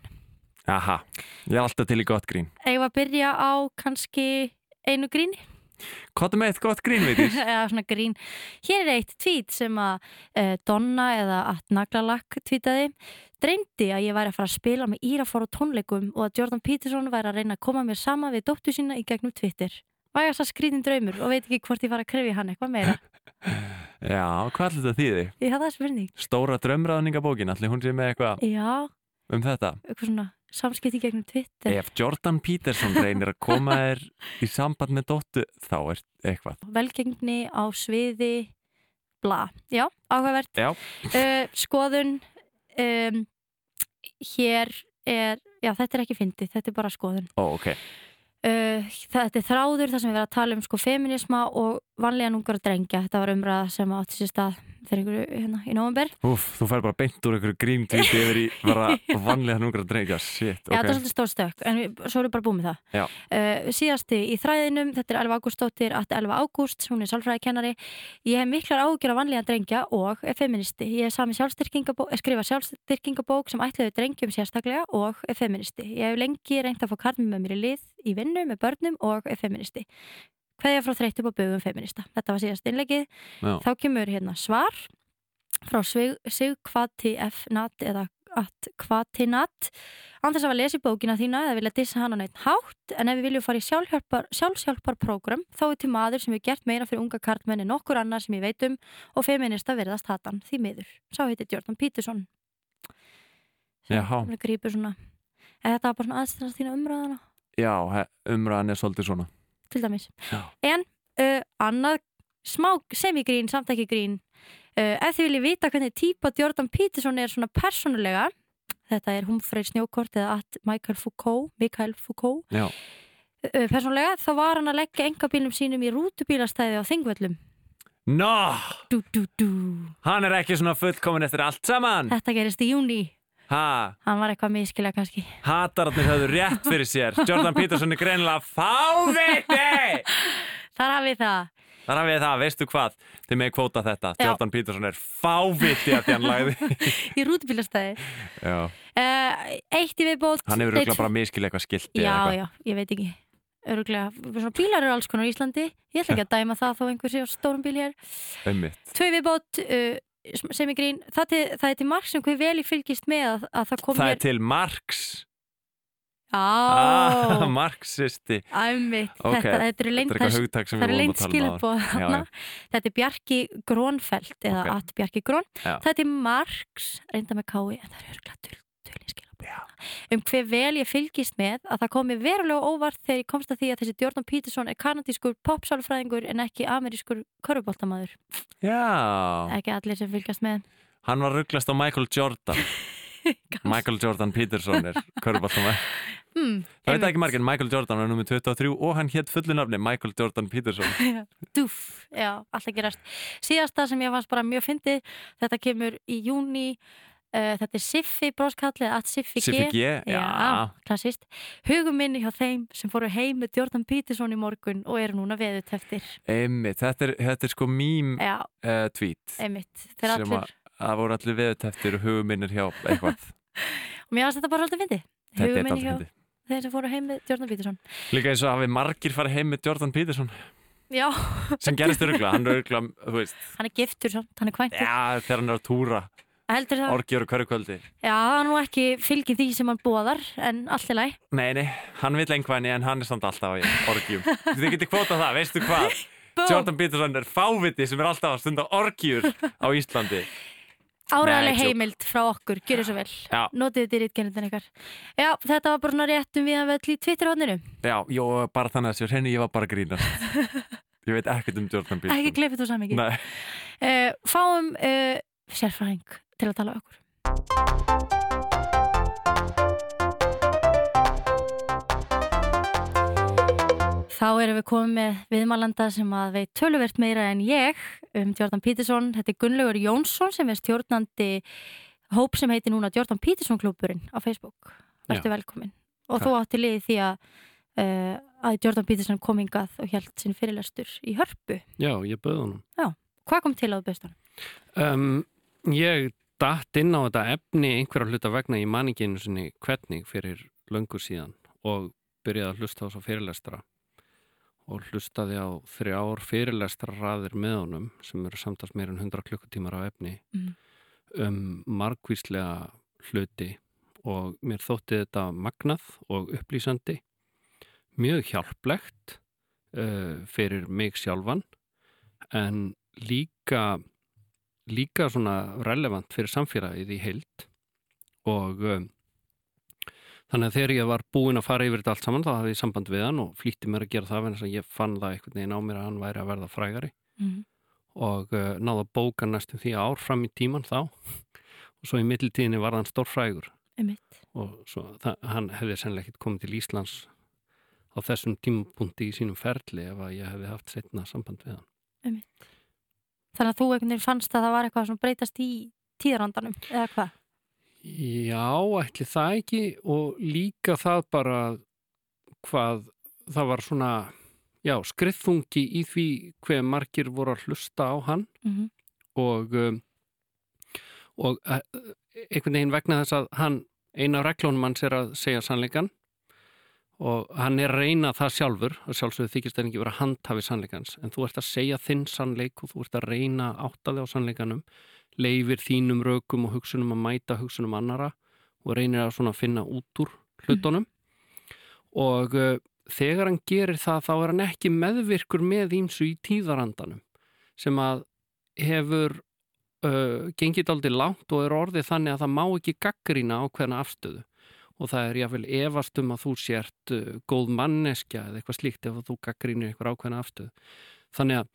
aha, ég er alltaf til í gott grín Eða að byrja á kannski einu gríni, hvað er með eitt gott grín, veitir? eða [LAUGHS] svona grín. Hér er eitt tweet sem að uh, Donna eða að Naglalakk tweetaði. Dreymdi að ég væri að fara að spila með Írafór og tónleikum og að Jordan Peterson væri að reyna að koma mér sama við dóttu sína í gegnum Twitter. Vægast að skrítin draumur og veit ekki hvort ég var að krefja hann eitthvað meira. [LAUGHS] já, hvað ætlir þetta þýði? Já, það er spurning. stóra drömraðningabókin, allir hún sé með eitthvað Já, um þetta eitthvað svona samskipti gegnum Twitter. ef Jordan Peterson reynir að koma þér í samband með dóttu þá er eitthvað Velgengni á sviði, bla. Já, áhugavert. Já. Uh, skoðun, um, hér er, já þetta er ekki fyndið, þetta er bara skoðun. Ó, ok. Uh, þetta er þráður þar sem við verðum að tala um sko feminisma og vanlega ungar og drengja. Þetta var umræða sem átti sér stað fyrir einhverju hérna í nóvember. Úf, þú fær bara beint úr einhverju grímtvíti yfir í [LAUGHS] bara vanlega núngra drengja. Shit, Já, þetta er ok. svolítið stór stök, en við, svo erum við bara búið með það. Uh, síðasti í þræðinum, þetta er Elva Ágústóttir, Atti Elva Ágúst, hún er sálfræðikennari. Ég hef miklar ágjör af vanlega drengja og er feministi. Ég hef sami sjálfstyrkingabók, skrifa sjálfstyrkingabók sem ætlaði drengjum sérstaklega og er feministi. Ég hef lengi reynt að fá karmi með mér í lið, í vinnu, með börnum og er feministi. Kveðja frá þreytum og bögum feminista. Þetta var síðast innlegið. Já. Þá kemur hérna svar frá Sig, Sig Kvati F. Nat eða at Kvati Nat án þess að hafa lesið bókina þína eða vilja dissa hana neitt hátt en ef við viljum fara í sjálfhjálpar, sjálfshjálparprogram þá er til maður sem við gert meira fyrir unga kartmenni nokkur annar sem ég veit um og feminista verðast hatan því miður. Sá heiti Jordan Peterson. Sem grýpur svona eða þetta var bara svona aðstæðast þína umræðana Já, umræðan er svolítið svona. til dæmis. Já. En uh, annað smá semigrín, samt ekki grín uh, ef þið viljið vita hvernig típa Jordan Peterson er svona persónulega þetta er Humfrey Snjókort eða Michael Foucault, Michael Foucault Já. uh, persónulega þá var hann að leggja engabílum sínum í rútubílastæði á Þingvöllum Nó, dú. hann er ekki svona fullkomin eftir allt saman. þetta gerist í júni Ha, hann var eitthvað miskilega kannski hatararnir höfðu rétt fyrir sér. Jordan Peterson er greinilega fáviti! [LAUGHS] þar hafið það Þar hafið það, veistu hvað? Þið með kvóta þetta. Já. Jordan Peterson er fáviti að því hann lagði. [LAUGHS] í rútubílastæði Já. uh, eitt í viðbót Hann hefur auðvitað bara miskil eitthvað skilti Já, eitthvað. já, ég veit ekki Öruglega, bílar eru alls konar í Íslandi Ég ætla ekki að dæma það þó einhver sé á stórum bíl hér. Tvö viðbót uh, sem ég grín það, til, það er til marg sem hver vel ég fylgist með að, að það kom Það er til Marx. Á, Ah, [LAUGHS] Marxisti. æmitt Ok, Þetta, þetta eru er eru tala um. Þetta er Bjarki Grónfeld eða Ok. at Bjarki Grón. Þetta er Marx, reynda með kái en það er örgulega skilabóð um hver vel ég fylgist með að það komi verulega óvart þegar ég komst að því að þessi Jordan Peterson er kanadískur popsálfræðingur en ekki amerískur köruboltamaður Já, ekki allir sem fylgast með. Hann var rugglast á Michael Jordan. [LAUGHS] Michael Jordan Peterson er köruboltum. hmm, Það veit ekki margir, Michael Jordan var nummið 23 og hann hétt fullu nafni Michael Jordan Peterson. Dúf, [LAUGHS] já, alltaf gerast. Síðasta sem ég fannst bara mjög fyndið Þetta kemur í júni uh, Þetta er Siffi bróskallið at Siffi G. Siffi G, já. Já, klassist Hugum minni hjá þeim sem fóru heim með Jordan Peterson í morgun og eru núna veðuteftir Einmitt, þetta er, þetta er sko mím Já, uh, tweet einmitt Þeir sem allir, að það voru allir veðuteftir og huguminnir hjá eitthvað. [LAUGHS] og mér fannst þetta bara Þetta er Hugum alltaf minni hjá hindi. þeir sem fóru heim með Jordan Peterson. Líka eins og hafi margir farið heim með Jordan Peterson. Já, sem gerist örugla, hann er örugla, þú veist, hann er giftur samt, hann er kvæntur. Já, þegar hann er að túra, Heldur það, orgjur hverju kvöldi. já, hann nú ekki fylgir því sem hann bóðar en allt er læg Nei, nei, hann vil einhverni en hann er samt alltaf á orgjum. Þið getur kvotað það, veistu hvað? [LAUGHS] Jordan Peterson er fáviti sem er alltaf að stunda orgjur á Íslandi. Áræðileg heimild frá okkur, gjöru svo vel Já. Notið þetta í rítkennitin ykkar Já, þetta var bara svona rétt um við að vell í Twitter-hóðninu Já, jó, bara þannig að sér henni ég var bara að grínast. [LAUGHS] Ég veit ekkert um Jordan Peterson. Ekki gleifið þú saman Nei. uh, Fáum uh, sérfræðing til að tala okkur Þá erum við komið með viðmælanda sem að veit töluvert meira en ég um Jordan Peterson. Þetta er Gunnlaugur Jónsson sem er stjórnandi hóp sem heitir núna Jordan Peterson klúburinn á Facebook. Vertu velkomin. Og þú átti liðið því að, uh, að Jordan Peterson kom hingað og held sinn fyrirlestur í hörpu. Já, ég bauð honum. Hvað kom til að þú best hann? Um, ég datt inn á þetta efni einhverja hluta vegna í manninginu sinni hvernig fyrir löngu síðan og byrjaði að hlusta á svo fyrirlestra og hlustaði á þrjár fyrirlestra raðir með honum sem eru samtals meir en 100 klukkutímar af efni Mhm. um margvíslega hluti og mér þótti þetta magnað og upplýsandi mjög hjálplegt uh, fyrir mig sjálfan en líka líka svona relevant fyrir samfélagið í heild og um, þannig að þegar ég var búinn að fara yfir þetta allt saman þá hafði ég samband við hann og flýtti mér að gera það vegna þess að ég fann það einhvern veginn á mér að hann væri að verða frægari. Mm. og uh, náða bóka næstum því ár fram í tíman þá. Og svo í mittiltíðinni var hann stórfrægur. Og svo, það, hann hefði sennilega ekkert komið til Íslands á þessum tímapunkti í sínum ferli ef að ég hefði haft setna samband við hann Þannig að þú einhvern veginn fannst að það var eitthvað sem breytast í tíðarandanum eða hvað? Já, ætli það ekki og líka það bara hvað það var svona já, skriðþungi í því hver margir voru að hlusta á hann Mm -hmm. og um, og uh, einhvern veginn vegna þess að hann eina af reglónum hans er að segja sannleikan og hann er að reyna það sjálfur og sjálfsögðu þykist það ekki vera handhafi sannleikans. En þú ert að segja þinn sannleik og þú ert að reyna að átta þig á sannleikanum leifir þínum rökum og hugsunum að mæta hugsunum annara og reynir að svona finna út úr hlutunum. Og uh, þegar hann gerir það þá er hann ekki meðvirkur með ímsu í tíðarandanum sem að hefur uh, gengið aldrei langt og er orðið þannig að það má ekki gaggrína ákveðna afstöðu og það er jáfnvel efast um að þú sért uh, góð manneskja eða eitthvað slíkt ef þú gaggrínir eitthvað ákveðna afstöðu. Þannig að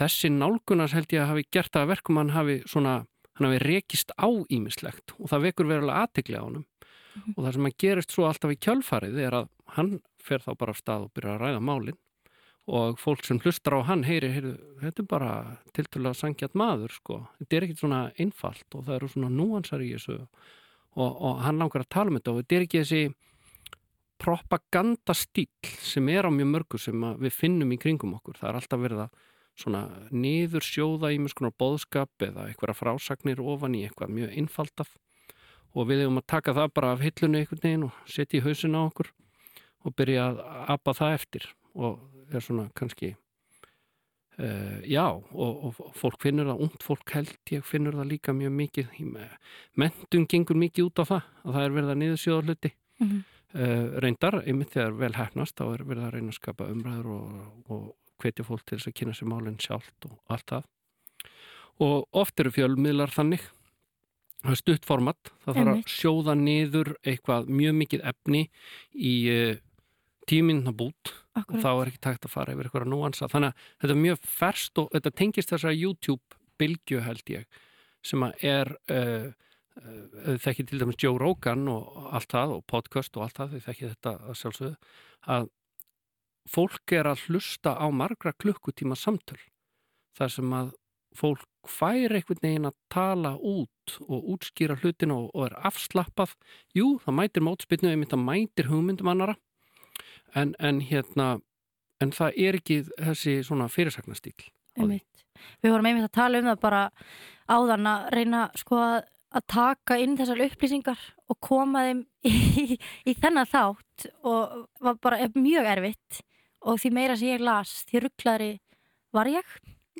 þessi nálgunars held ég að hafi gert það að verkum hann hafi svona, hann hafi rekist á ímislegt og það vekur verulega aðtegli á honum. Og það sem að gerist svo alltaf í kjölfarið er að hann fer þá bara af stað og byrja að ræða málin og fólk sem hlustar á hann heyri, heyri þetta er bara tiltölulega sangjart maður sko, þetta er ekkit svona einfalt og það eru svona núansar í þessu og, og hann langar að tala um þetta. Og þetta er ekki þessi propagandastíl sem er á mjög mörgu sem við finnum í kringum okkur, það er alltaf verið að svona niður sjóða í mjög skonar bóðskap eða eitthvað frásagnir ofan í eitthvað mjög einfaldaf og við hefum að taka það bara af hillunni einhvern veginn og setja í hausin á okkur og byrja að apa það eftir. Og er svona kannski uh, já og, og fólk finnur það, ungt fólk held ég finnur það líka mjög mikið. Mentun gengur mikið út á það að það er verið að niður sjóða hluti. Mm -hmm. uh, reyndar, einmitt þegar vel hefnast þá er verið að reyna að skapa umræður og, og hvetja fólk til þess að kynna sér málinn sjálft og allt það. Og oft eru fjölmiðlar þannig. Það er stutt format það þarf að sjóða niður eitthvað mjög mikið efni í uh, tíminna bút og Akkurat. þá er ekki tægt að fara yfir eitthvað núansa. Þannig að þetta er mjög ferst og þetta tengist þessar YouTube-bylgju held ég sem að er uh, uh, þekki til dæmis Joe Rogan og allt það og podcast og allt það þau þekki þetta að sjálfsögðu að fólk er að hlusta á margra klukkutíma samtöl þar sem að fólk fær einhvern veginn að tala út og útskýra hlutin og, og er afslappað. Jú, það mætir mótspilnu það mætir hugmyndum annara en, en hérna en það er ekki þessi svona fyrirsagnastýl. Við vorum einmitt að tala um það bara áðan að reyna sko að, að taka inn þessar upplýsingar og koma þeim [LAUGHS] í, í þennan þátt og var bara mjög erfitt og því meira sem ég las því rugglaðri var ég.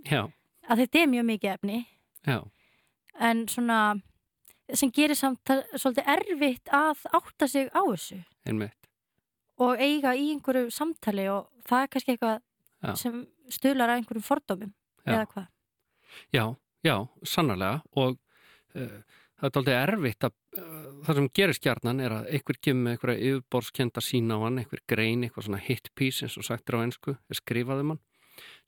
Já, að þetta er mjög mikið efni. Já, en svona sem gerir samt svolítið erfitt að átta sig á þessu. Einmitt og eiga í einhverju samtali og það er kannski eitthvað Já. sem stuðlar að einhverjum fordómum eða hvað? Já, já, sannarlega og uh, það er aldrei erfitt að uh, það sem gerist gjarnan er að einhver kemur með einhverja yfirborskenda sína á hann, einhver grein, eitthvað svona hit piece eins og sagt er á ensku, er skrifað um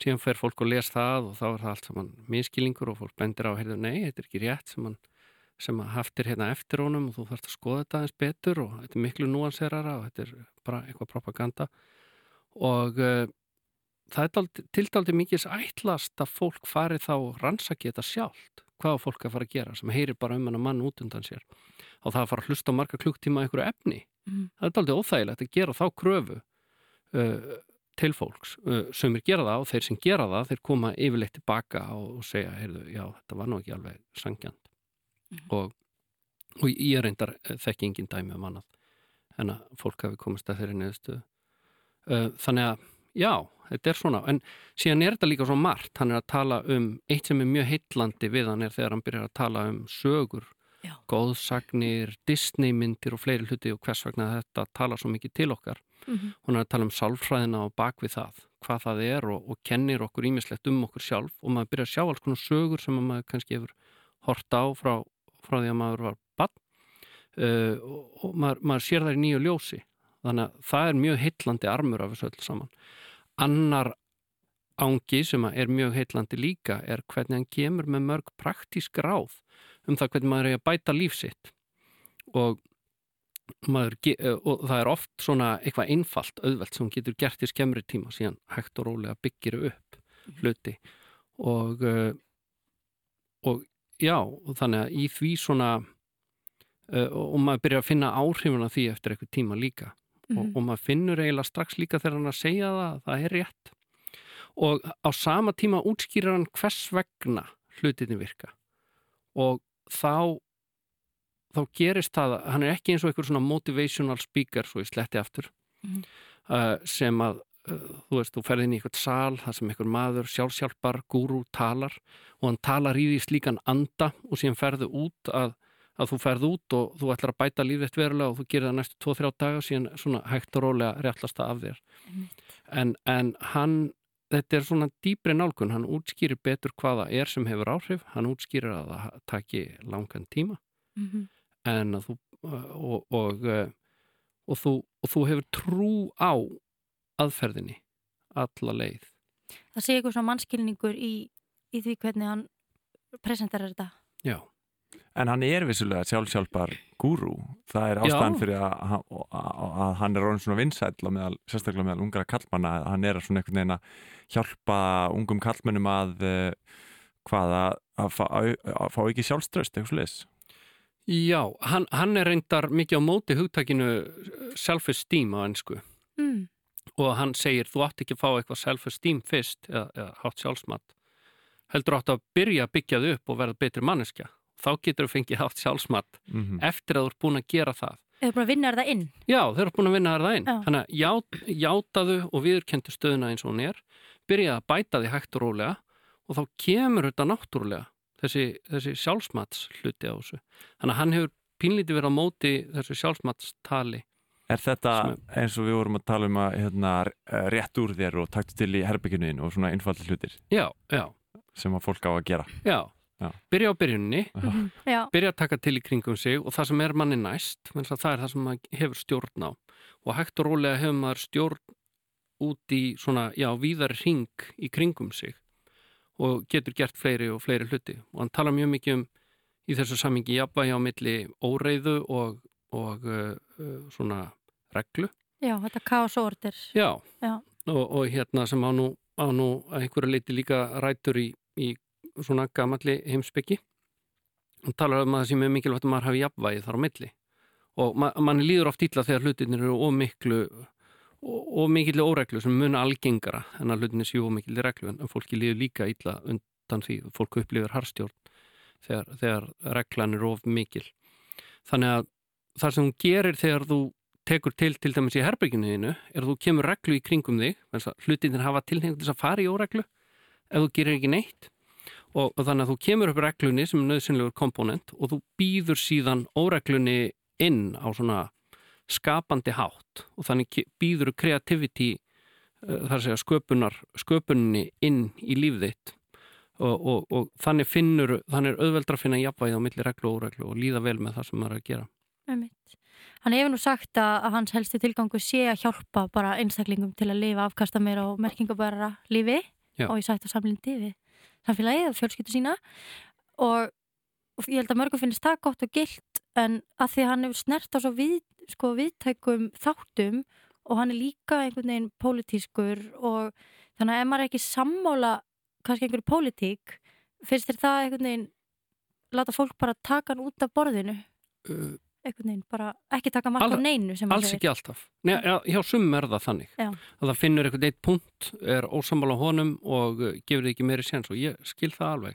síðan fer fólk og les það og þá er það allt saman miskilingur og fólk bendir á heyrðu, nei, þetta er ekki rétt sem hann sem að haftir hérna eftir honum og þú þarfst að skoða þetta aðeins betur og þetta er miklu núanserara og þetta er bara eitthvað propaganda. Og uh, það er dálítið- til dálítið mikið ætlast að fólk fari þá rannsaki þetta sjálft hvað á fólk að fara að gera sem heyrir bara um hann mann út undan sér. Og það að fara að hlusta á marga klukktíma að einhverju efni Mhm. það er dálítið óþægilegt að gera þá kröfu uh, til fólks. Uh, sem er gera það og þeir sem gera það þeir koma yfirleitt tilbaka og, segja heyrðu, já, þetta var nú ekki alveg sangjant og, og ég reyndar eh, þekki engin dæmi um annað en að fólk hafi komist að þeirri neðustu uh, þannig að já, þetta er svona. En síðan er þetta líka svo margt. Hann er að tala um, eitt sem er mjög heitlandi við hann er þegar hann byrjar að tala um sögur Já. góðsagnir, Disneymyndir og fleiri hluti og hvers vegna þetta tala svo mikið til okkar. Mhm. hún er að tala um sálfræðina og bakvið það hvað það er og, og kennir okkur ímislegt um okkur sjálf og maður byrjar að sjá alls konar sögur sem að maður kannski hefur hort á frá, frá því að maður var bann uh, og, og maður, maður sér það í nýju ljósi. Þannig að það er mjög heitlandi armur af þessu öll saman. Annar ángi sem er mjög heitlandi líka er hvernig hann kemur með mörg praktísk ráð um það hvernig maður er að bæta líf sitt. Og maður, eh, og það er oft svona eitthvað einfalt, auðvelt sem getur gert í skemmri tíma síðan hægt og rólega byggir upp hluti. Og uh, og já, þannig að í því svona uh, og maður byrjar að finna áhrifuna því eftir eitthvað tíma líka og, Mhm. og maður finnur eiginlega strax líka þegar hann að segja það, það er rétt og á sama tíma útskýrar hann hvers vegna hlutinni virka og þá þá gerist það, að hann er ekki eins og einhver svona motivational speaker, svo ég sletti aftur Mhm. uh, sem að þú veist, þú ferð inn í eitthvað sal þar sem einhver maður, sjálfsjálpar, gúrú talar og hann talar í því slíkan anda og síðan ferðu út að, að þú ferð út og þú ætlar að bæta lífið verulega og þú gerir það næstu 2-3 daga síðan svona hægt og rólega réttlast það af þér. En, en hann þetta er svona dýbri nálgun hann útskýrir betur hvað það er sem hefur áhrif hann útskýrir að það taki langan tíma. Mhm. en að þú og, og, eh, og, þú, og þú hefur trú á aðferðinni alla leið Það sé eitthvað svona mannskilningur í, í því hvernig hann presenterar þetta. já, En hann er vissulega sjálfsjálfar gúrú. Það er ástæðan Já. fyrir að, að, að, að hann er orðin svona vinsæll og meðal, sérstaklega meðal ungra kallmanna. að Hann er svona einhvern veginn að hjálpa ungum kallmönnum að uh, hvað að, að, fá, að, að fá ekki sjálfströst, eitthvað sliðis. já hann, hann er reyndar mikið á móti hugtakinu self-esteem á ennsku Mm. Og hann segir þú átt ekki að fá eitthvað self-esteem fyrst eða, eða hátt sjálfsmat heldur átt að byrja að byggja þau upp og verða betri manneskja þá getur þú fengið hátt sjálfsmat Mm eftir að þú ert búin að gera það Eða bara vinnar það inn. Já, þeir eru búin að vinna þér það inn. Já. Þannig að ját, játaðu og viðurkendu stöðuna eins og hún er, byrjaði að bæta því hægt og rólega og þá kemur þetta náttúrulega, þessi, þessi sjálfsmats hluti á þessu. Þannig að hann hefur pínlítið verið á móti þessu sjálfsmatstali. Er þetta eins og við vorum að tala um að hérna, rétt úr þér og taktu til í herbygginu og svona einfaldi hlutir Já, já, sem að fólk á að gera? já. Já. Byrja á byrjunni, Mhm. Já. byrja að taka til í kringum sig og það sem er manni næst, það er það sem maður hefur stjórn á. Og hægt og rólega hefur maður stjórn út í svona, já, víðar ring í kringum sig og getur gert fleiri og fleiri hluti. Og hann talar mjög mikið um í þessu samingi jafnvægi á milli óreiðu og, og uh, svona reglu. Já, þetta order. Já, Já. Og, og hérna sem á nú, á nú einhverju leiti líka rætur í, í svona gamalli heimsbyggi og talar um að það sé mjög mikilvægt að maður hafi jafnvægi þar á milli og ma mann líður oft illa þegar hlutinir eru of miklu og mikilli óreglu sem mun algengara en að hlutinir séu mikilli reglu en fólki líður líka illa undan því fólk upplifir harstjórn þegar, þegar reglan er of mikil þannig að það sem hún gerir þegar þú tekur til til dæmis í herbygginuðinu er að þú kemur reglu í kringum þig hlutinir hafa tilhengt þess að fara í óreglu ef þú gerir ekki neitt og, og þannig að þú kemur upp reglunni sem er nöðsynlegur komponent og þú býður síðan óreglunni inn á svona skapandi hátt og þannig býður kreativiti uh, þar að segja sköpunar sköpunni inn í líf þitt og, og, og þannig finnur þannig er auðveldra að finna jafnvægi á milli reglu og óreglu og líða vel með það sem maður er að gera Einmitt. Hann hefur nú sagt að, að hans helsti tilgangu sé að hjálpa bara einstaklingum til að lifa afkasta meira og merkingabæra lífi. Já. og ég sætt á samlindi við samfélagið og fjölskyldu sína. Og, og ég held að mörgum finnist það gott og gilt en að því hann hefur snert á svo við, sko, viðtækum þáttum og hann er líka einhvern veginn pólitískur og þannig að ef maður er ekki sammála kannski einhverju pólitík finnst þér það einhvern veginn láta fólk bara taka hann út af borðinu? Uh, einhvern veginn, bara ekki taka mark Al- af neinu sem Alls ekki alltaf. Nei, já, hjá sumum er það þannig. Já. Að það finnur eitthvað eitt punkt, er ósamála honum og uh, gefur ekki meiri séns og ég skil það alveg.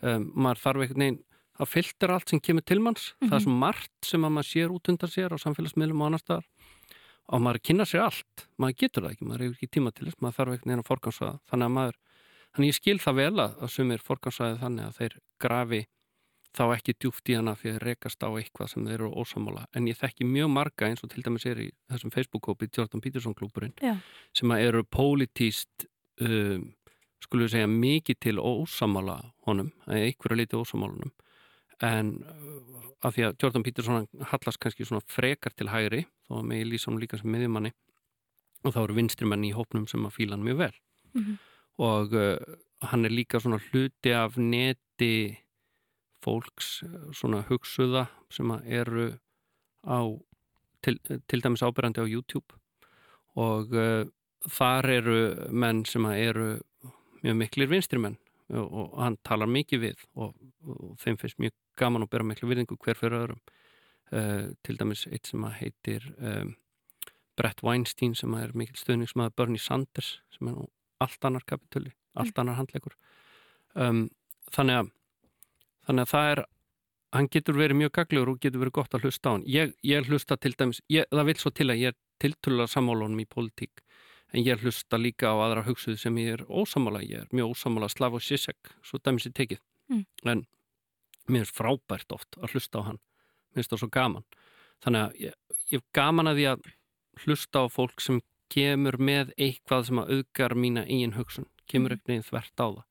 Um, maður þarf einhvern veginn, það fylgtir allt sem kemur til manns. Það er svo margt sem að maður sér út undan sér á samfélagsmiðlum og annar staðar og maður kynna sér allt. Maður getur það ekki, maður hefur ekki tíma til þess, maður þarf einhvern veginn að forgansvæða. Þannig að maður, þannig ég skil það vel að, að þá ekki djúft í hana fyrir að rekast á eitthvað sem þeir eru ósamála en ég þekki mjög marga eins og til dæmis er í þessum Facebook-kópi Jordan Peterson klúburinn Já. sem eru pólitíst um, skulum við segja mikið til ósamála honum, eða einhverja liti ósamálunum en uh, af því að Jordan Peterson hallast kannski svona frekar til hægri þó að mig lýsa hann líka sem miðjumanni og þá eru vinstrimenn í hópnum sem að fíla hann mjög vel Mhm. og uh, hann er líka svona hluti af neti fólks uh, svona hugsuða sem eru á til, til dæmis ábyrjandi á YouTube. Og uh, þar eru menn sem eru mjög miklir vinstri menn og, og hann talar mikið við og, og þeim finnst mjög gaman að bera miklu virðingu hver fyrir öðrum. Uh, til dæmis eitt sem að heitir um, Brett Weinstein sem er mikil stuðningsmaður Bernie Sanders sem er nú allt annar kapituli, allt annar handleikur um, þannig að þannig að það er hann getur verið mjög gaglegur og getur verið gott að hlusta á hann. Ég, ég hlusta til dæmis, ég, það vil svo til að ég er tiltölulega sammálunum í pólitík en ég hlusta líka á aðra hugsuð sem ég er ósamála, ég er mjög ósamála Slavoj Zizek, svo dæmis ég tekið. Mm. en mér er frábært oft að hlusta á hann. Mér finnst það svo gaman. Þannig að ég, ég gaman að því að hlusta á fólk sem kemur með eitthvað sem að auðgar mína eigin hugsun, kemur Mhm. ekkert neginn þvert á það. og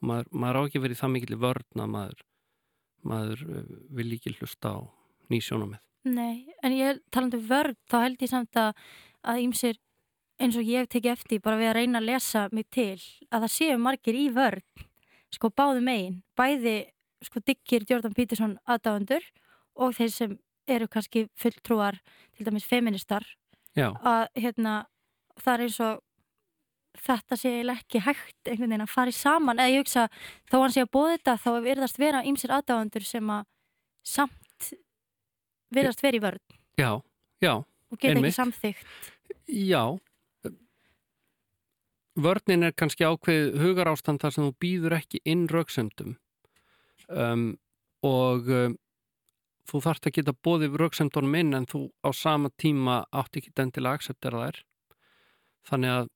maður, maður á ekki verið það mikill vörn að maður, maður uh, vil ekki hlusta á nýsjónum með Nei, en ég talandi um vörn, þá held ég samt að að ímsir eins og ég hef tekið eftir bara við að reyna að lesa mig til að það séu margir í vörn sko báðu megin, bæði sko diggir Jordan Peterson aðdáðundur og þeir sem eru kannski fulltrúar til dæmis feministar Já, að hérna það er eins og þetta sé ekki hægt einhvern veginn að fara í saman. Eða ég hugsa þó hann sé að bóða þetta þá virðast vera ýmsir aðdáðundur sem að samt virðast vera í vörn. Já, já, og geta ekki samþygt já. Vörnin er kannski ákveð hugarástand þar sem þú býður ekki inn rauksendum um, og um, þú þarft að geta bóðið rauksendunum inn en þú á sama tíma átt ekki den til að acceptera þær. Þannig að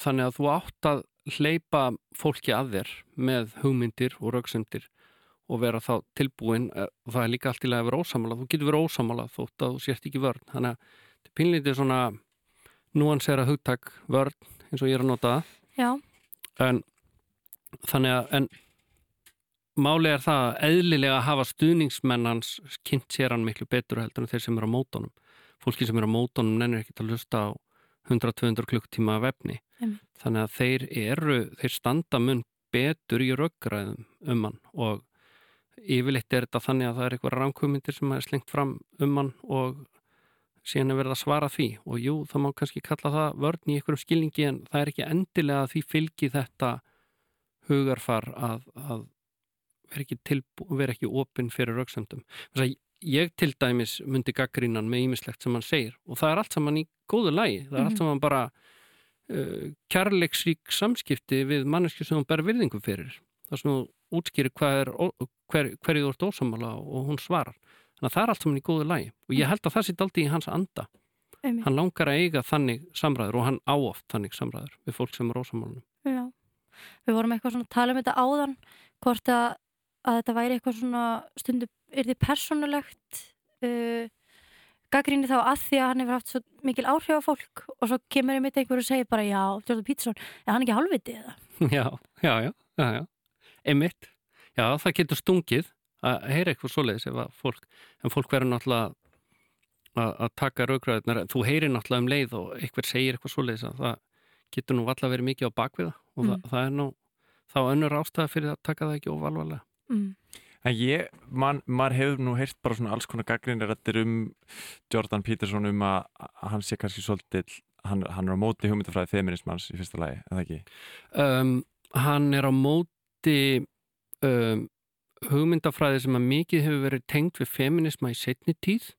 þannig að þú átt að hleypa fólki að þér með hugmyndir og rauksendir og vera þá tilbúin. Eh, og það er líka allt í lagi að vera ósamála þú getur verið ósamála þótt að þú sért ekki vörn. Þannig að þetta er pínlítið svona núansera hugtak vörn eins og ég er að nota það. En þannig að en máli er það að eðlilega hafa stuðningsmennans kynnt sér hann miklu betur heldur en þeir sem eru á mótónum fólki sem eru á mótónum nennir ekkert að lusta á 100-200 klukktíma af efni Einmitt. þannig að þeir eru þeir standa mun betur í röggræðum um hann og yfirleitt er þetta þannig að það er eitthvað ránkvömyndir sem er slengt fram um hann og síðan er verið að svara því og jú, það má kannski kalla það vörn í einhverjum skilningi en það er ekki endilega að því fylgi þetta hugarfar að, að vera ekki, tilbú, vera ekki opinn fyrir rauksendum. Þess að ég til dæmis myndi gaggrínan með ímislegt sem hann segir og það er allt saman í góðu lagi, það er allt Mhm. saman bara uh, kærleiksrík samskipti við mannesku sem hún ber virðingu fyrir. Það sem þú útskýrir hvað er, ó- hver, hverju þú ert ósamála og hún svarar. Þannig að það er allt saman í góðu lagi og ég held að það sitt aldrei í hans anda. einmitt. Hann langar að eiga þannig samræður og hann á oft þannig samræður við fólk sem er ósamálunum. Já. Við vorum eitthvað svona að tala um þetta áðan hvort að, að þetta væri eitthvað svona stundum er þið persónulegt uh, gaggrinni þá að því að hann hefur haft svo mikil áhrif á fólk og svo kemur einmitt einhver og segir bara já, Jordan Peterson, er hann ekki halvviti eða? [LAUGHS] Já, já, já, já, já. Einmitt. Já, það getur stungið að heyra eitthvað svoleiðis ef að fólk, en fólk verður náttúrulega að, að taka raugræðunar. Þú heyrir náttúrulega um leið og einhver segir eitthvað svoleiðis að það getur nú valla verið mikið á bakviða og Mm. það, það er nú þá önnur ástæða fyrir að taka það ekki óvalvarlega. Mm. En ég, man, maður hefur nú heyrt bara svona alls konar gaggrinir rættir um Jordan Peterson um að að hann sé kannski svolítið, hann, hann er á móti hugmyndafræði feminismans í fyrsta lagi, eða ekki? Um, hann er á móti um, hugmyndafræði sem að mikið hefur verið tengt við feminisma í setni tíð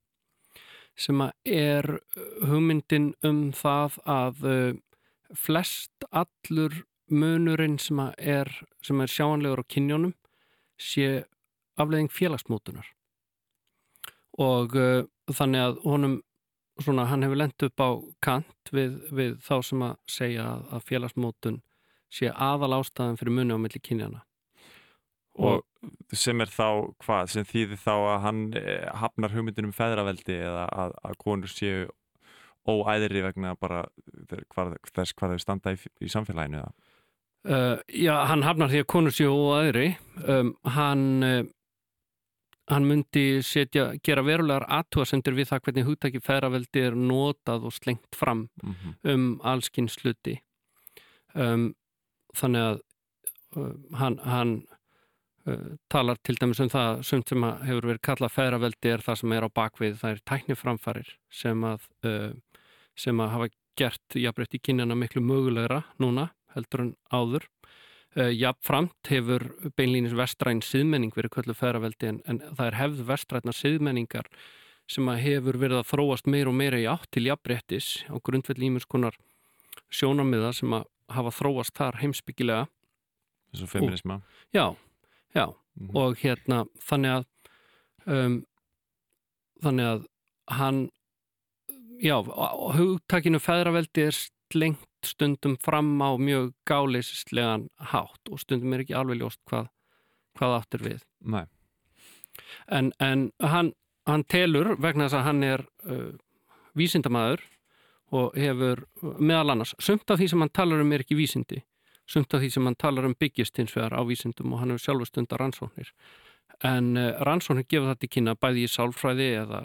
sem að er hugmyndin um það að uh, flest allur munurinn sem að er, er sjáanlegur á kynjónum sé afleðing félagsmótunar og uh, þannig að honum svona, hann hefur lent upp á kant við, við þá sem að segja að, félagsmótun sé aðal ástæðan fyrir muni á milli kynjana Og sem er þá, hvað, sem þýðir þá að hann eh, hafnar hugmyndin um feðraveldi eða að, að konur séu óæðri vegna bara hvar, þess hvað þau standa í, í samfélaginu? Uh, já, hann hafnar því að konur séu og aðri. Um, hann, hann myndi setja, gera verulegar aðtúasendur við það hvernig hugtæki feðraveldi er notað og slengt fram Mm -hmm. um allskinn sluti. Um, þannig að uh, hann, hann uh, talar til dæmis um það sem hefur verið kallað feðraveldi er það sem er á bakvið, það er tækniframfarir sem að uh, sem að hafa gert jafnbreytt í kynjana miklu mögulegra núna heldur en áður jafnframt hefur beinlínis vestræn siðmenning verið köllu feðraveldi en, en það er hefð vestræna siðmenningar sem hefur verið að þróast meira og meira í átt til jafnbreyttis á grundvelli ímins konar sjónamiða sem að hafa þróast þar heimsbyggilega og feminisma Já, já, Mhm. og hérna þannig að um, þannig að hann já, hugtakinu feðraveldi er slengt stundum fram á mjög gáleisislegan hátt og stundum er ekki alveg ljóst hvað, hvað áttur við. En, en hann, hann telur vegna þess að hann er uh, vísindamaður og hefur meðal annars, sumt af því sem hann talar um er ekki vísindi. Sumt af því sem hann talar um byggist hins vegar á vísindum og hann hefur sjálfur stundar rannsóknir. En uh, rannsóknir gefa þetta kynna bæði í sálfræði eða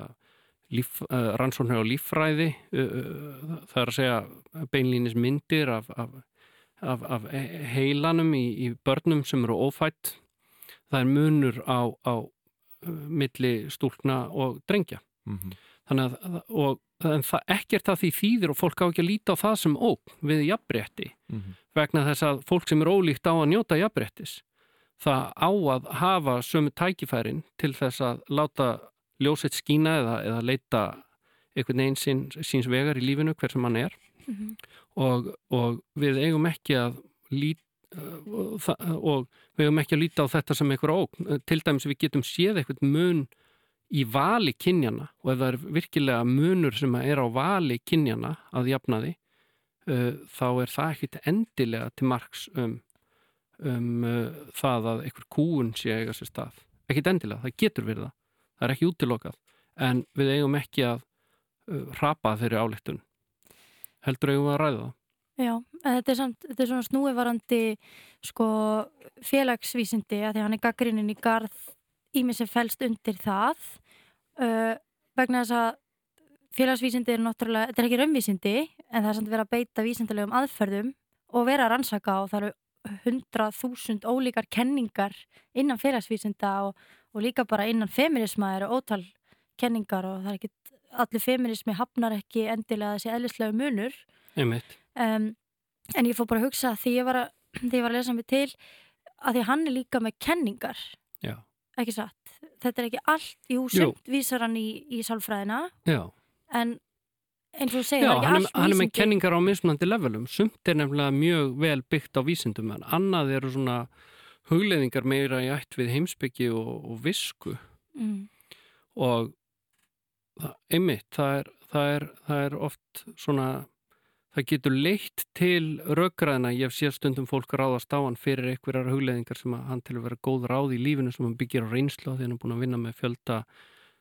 líf, uh, rannsóknir á líffræði uh, uh, það er að segja beinlínis myndir af, af, af, af heilanum í, í börnum sem eru ófætt það er munur á, á milli stúlkna og drengja Mhm. þannig að og, en það, ekkert að því þýðir og fólk á ekki að líta á það sem óg við jafnbretti Mhm. vegna þess að fólk sem er ólíkt á að njóta jafnbrettis það á að hafa sömu tækifærin til þess að láta ljósett skína eða, eða leita einhvern veginn sín, síns vegar í lífinu hver sem hann er Mhm. og, og við eigum ekki að líta og, og við eigum ekki að líta á þetta sem einhver ógn til dæmis við getum séð eitthvað mun í vali kynjana og ef það er virkilega munur sem er á vali kynjana að jafnaði uh, þá er það ekkit endilega til marks um, um uh, það að einhver kúun sé eiga sér stað. Ekkit endilega, það getur verið það. Það er ekki útilokað. En við eigum ekki að rapa þeirri áleittun. Heldur eigum við að ræða það. Já, en þetta er, samt, þetta er svona snúivarandi sko, félagsvísindi að því hann er gaggrinin í garð ímið sem fælst undir það uh, vegna þess að félagsvísindi er náttúrulega, þetta er ekki raunvísindi en það er samt verið að beita vísindilegum aðferðum og vera að rannsaka og það eru hundrað þúsund ólíkar kenningar innan félagsvísinda og, og líka bara innan feminisma eru ótal kenningar og það er ekki allir feminismi hafnar ekki endilega þessi eðlislegu munur. Um, en ég fór bara að hugsa því ég var að, ég var að lesa mig til að því hann er líka með kenningar. Já. ekki satt? Þetta er ekki allt, jú, sumt vísar hann í, í sálfræðina. Já. en eins og Já, það er ekki hann er, allt hann er með vísindi. kenningar á mismunandi levelum. Sumt er nefnilega mjög vel byggt á vísindum en annað eru svona hugleðingar meira í ætt við heimsbyggi og, og visku. Mm, og það, einmitt, það er, það, er, það er oft svona það getur leitt til rökgræðina ég sé stundum fólk ráðast á hann fyrir einhverjar hugleðingar sem að hann til að vera góð ráð í lífinu sem hann byggir á reynslu og því hann er búin að vinna með fjölda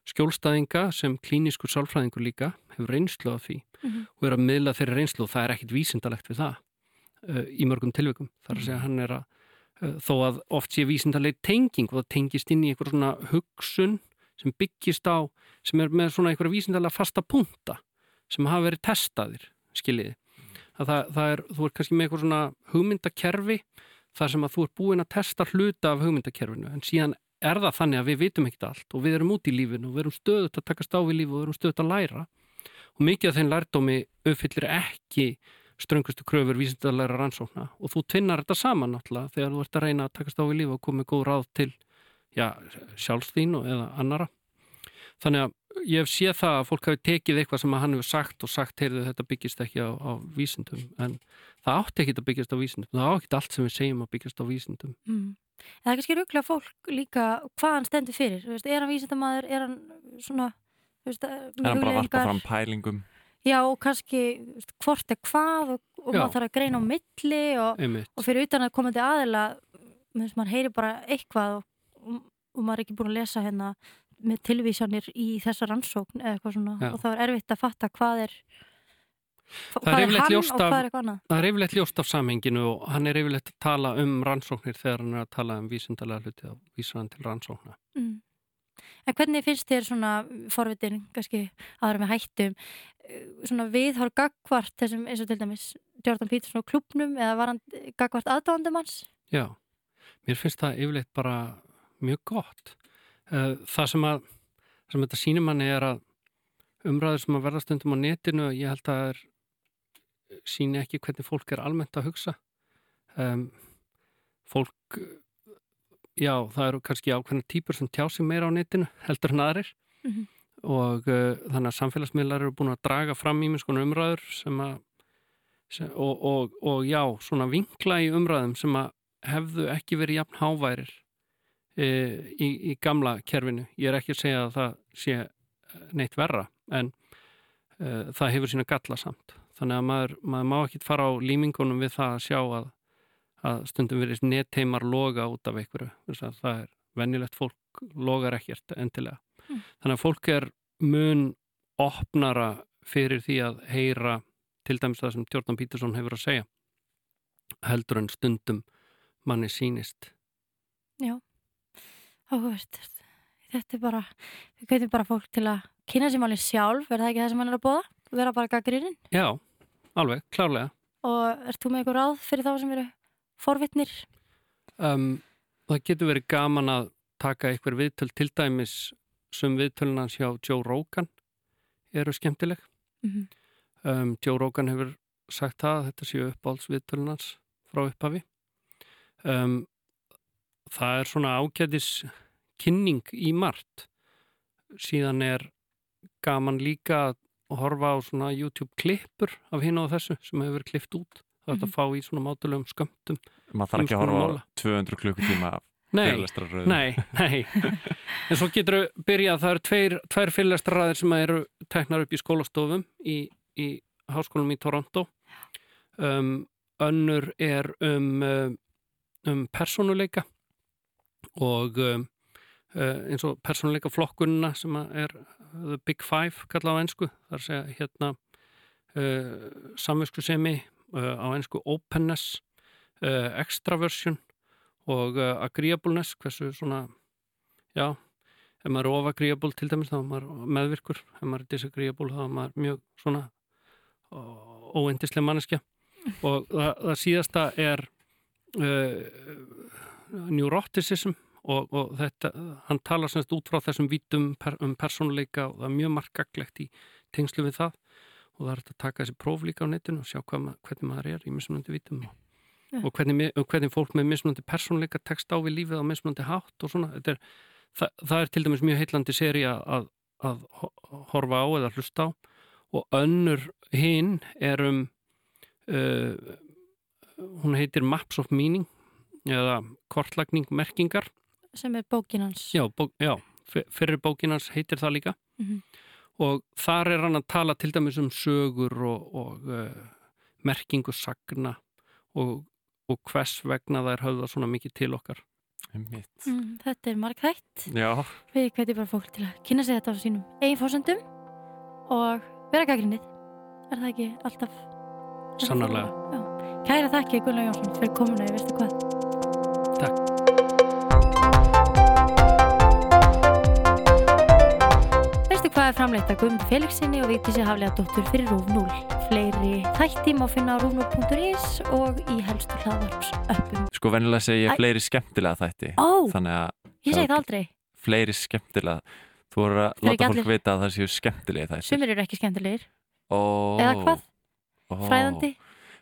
skjólstæðinga sem klíniskur sálfræðingur líka hefur reynslu á því Mhm. og er að miðla þeirri reynslu og það er ekkit vísindalegt við það uh, í mörgum tilvikum. Þar að segja að hann er að uh, þó að oft sé vísindaleg tenging og það tengist inn í einhver svona hugsun sem byggist á sem er með svona einhverja vísindalega fasta punta sem hafa verið testaðir skiljiði. Að það, það er, þú er kannski með eitthvað svona hugmyndakerfi þar sem að þú er búin að testa hluta af hugmyndakerfinu en síðan er það þannig að við vitum ekkert allt og við erum út í lífinu og við erum stöðut að takast á við lífi og við erum stöðut að læra. Og mikið af þeim lærdómi uppfyllir ekki ströngustu kröfur vísindalega rannsókna. Og þú tvinnar þetta saman náttúrulega þegar þú ert að reyna að takast á við lífi og koma með góð ráð til já, sjálfsþín og eða annara þannig að ég hef séð það að fólk hafi tekið eitthvað sem hann hefur sagt og sagt, heyrðu þetta byggist ekki á, á vísindum. En það átti ekki að byggjast á vísindum. Það átti allt sem við segjum að byggjast á vísindum. Mm. Það er kannski ruggla fólk líka hvað hann stendur fyrir, þú veist, er hann vísindamaður? Er hann svona þú veist, Er hann bara að varpa fram pælingum? Já, og kannski veist, hvort er hvað og, og maður þarf að greina á milli og, og fyrir utan að komandi aðila maður heyri bara eitthvað og, og, og maður er ekki búin að lesa hérna með tilvísanir í þessa rannsókn eða eitthvað svona. Já. og þá er erfitt að fatta hvað er Það er yfirleitt hann ljóst og ljóst af samhenginu og hann er yfirleitt að tala um rannsóknir þegar hann er að tala um vísindalega hluti og vísar hann til rannsókna mm. En hvernig finnst þér svona forvitin, kannski aðra með hættum eh, svona viðhár gagvart þessum eins og til dæmis Jordan Peterson á klubnum eða var hann gagvart aðdáðandum hans? Já, mér finnst það yfirleitt bara mjög gott. Eh, Það sem að sem þetta sýnir manni er að umræður sem að verða stundum á netinu, ég held að það er síni ekki hvernig fólk er almennt að hugsa. Um, fólk, já, það eru kannski ákveðna típur sem tjá sig meira á netinu heldur en aðrir Mhm. og uh, þannig að samfélagsmiðlar eru búin að draga fram í minn umræður sem að sem, og, og, og já, svona vinkla í umræðum sem að hefðu ekki verið jafn háværir e, í, í gamla kerfinu. Ég er ekki að segja að það sé neitt verra en e, það hefur sína galla samt. Þannig að maður, maður má ekki fara á límingunum við það að sjá að, að stundum verið netteimar loga út af einhverju. Þess að Það er venjulegt fólk logar ekkert endilega. Mm. Þannig að fólk er mun opnara fyrir því að heyra til dæmis það sem Jordan Peterson hefur að segja heldur en stundum manni sýnist. Áhugavert. Þetta er bara, við kveitum bara fólk til að kynna sér málið sjálf, er það ekki það sem hann er að bóða? Vera bara gaggrinnin Já, alveg, klárlega. og ert þú með eitthvað ráð fyrir þá sem eru forvitnir? Um, það getur verið gaman að taka einhver viðtöl til dæmis sem viðtölunans hjá Joe Rogan eru skemmtileg. Mm Um, Joe Rogan hefur sagt það að þetta séu uppáhalds viðtölunans frá upphafi. Um, það er svona ágætis kynning í margt. Síðan er gaman líka að horfa á svona YouTube klippur af hinn og þessu sem hefur verið klippt út. Það er Mhm. að fá í svona mátulegum skömmtum. maður þarf ekki að horfa á mála. 200 klukkutíma af [LAUGHS] Nei, fyrirlestrarröðum. Nei, nei. [LAUGHS] En svo getur við byrjað, það eru tveir, tvær fyrirlestraræðir sem eru teknar upp í skólastofum í, í háskólum í Toronto. Um, önnur er um, um, um persónuleika og um, uh, eins og persónuleika flokkunna sem að er The Big Five kallað á er að segja hérna uh, samviskusemi uh, á ensku openness, uh, extraversion og uh, agreeableness, hversu svona, já, ef maður er of agreeable til dæmis þá er maður meðvirkur, ef maður er disagreeable þá er maður mjög svona óendislega manneskja. Og það, það síðasta er uh, neuroticism og, og þetta, hann talar semst út frá þessum vítum per, um persónuleika og það er mjög markaglegt í tengslu við það. Og það er að taka þessi próf líka á netinu og sjá hvað, hvernig maður er í mismunandi vítum og Já. og hvernig, hvernig fólk með mismunandi persónleika tekst á við lífið á mismunandi hátt og svona. Er, það, það er til dæmis mjög heillandi seri að, að ho- horfa á eða hlusta á. Og önnur hinn er um uh, hún heitir Maps of Meaning eða kortlagning merkingar sem er bókin hans. Já, bó, já fyr- fyrri bókin hans heitir það líka. Mhm. og þar er hann að tala til dæmis um sögur og, og uh, merkingu sagna og, og hvers vegna það er höfða svona mikið til okkar. Mm, Þetta er margþætt Já, Við kveitum bara fólk til að kynna sér þetta á sínum eigin fórsendum og vera gaggrinnið Er það ekki alltaf Sannarlega. Já. Kæra þakki Gunnar Jónsson fyrir komuna í veistu hvað Hvað er framleitt að Guðmund Felixinni og Vigdísi Haflega dóttur fyrir Rúf 0. Fleiri þætti má finna á rúf0.is og í helstu hlaðvarps öppum. sko venjulega segi Æ. ég fleiri skemmtilega þætti Ó, ég segi það aldrei. fleiri skemmtilega Þú voru að Þeir láta fólk allir- vita að það séu skemmtilega þætti Sumir eru ekki skemmtilegir. Ó, Eða hvað? ó. Fræðandi.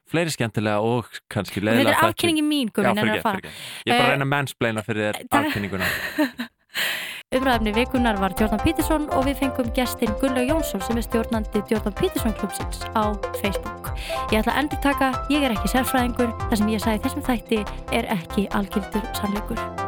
Fleiri skemmtilega og kannski Þetta leiðilega er afkynningi mín, Guðmund, en fyrir að fara. Ég er bara Eh, reyna að mennsplaina fyrir afkynninguna [LAUGHS] [LAUGHS] Umræðafni vikunar var Jordan Peterson og við fengum gestin Gunnlaug Jónsson sem er stjórnandi Jordan Peterson klubsins á Facebook. Ég ætla að endur taka, ég er ekki sérfræðingur, það sem ég sagði þessum þætti er ekki algjördur sannleikur.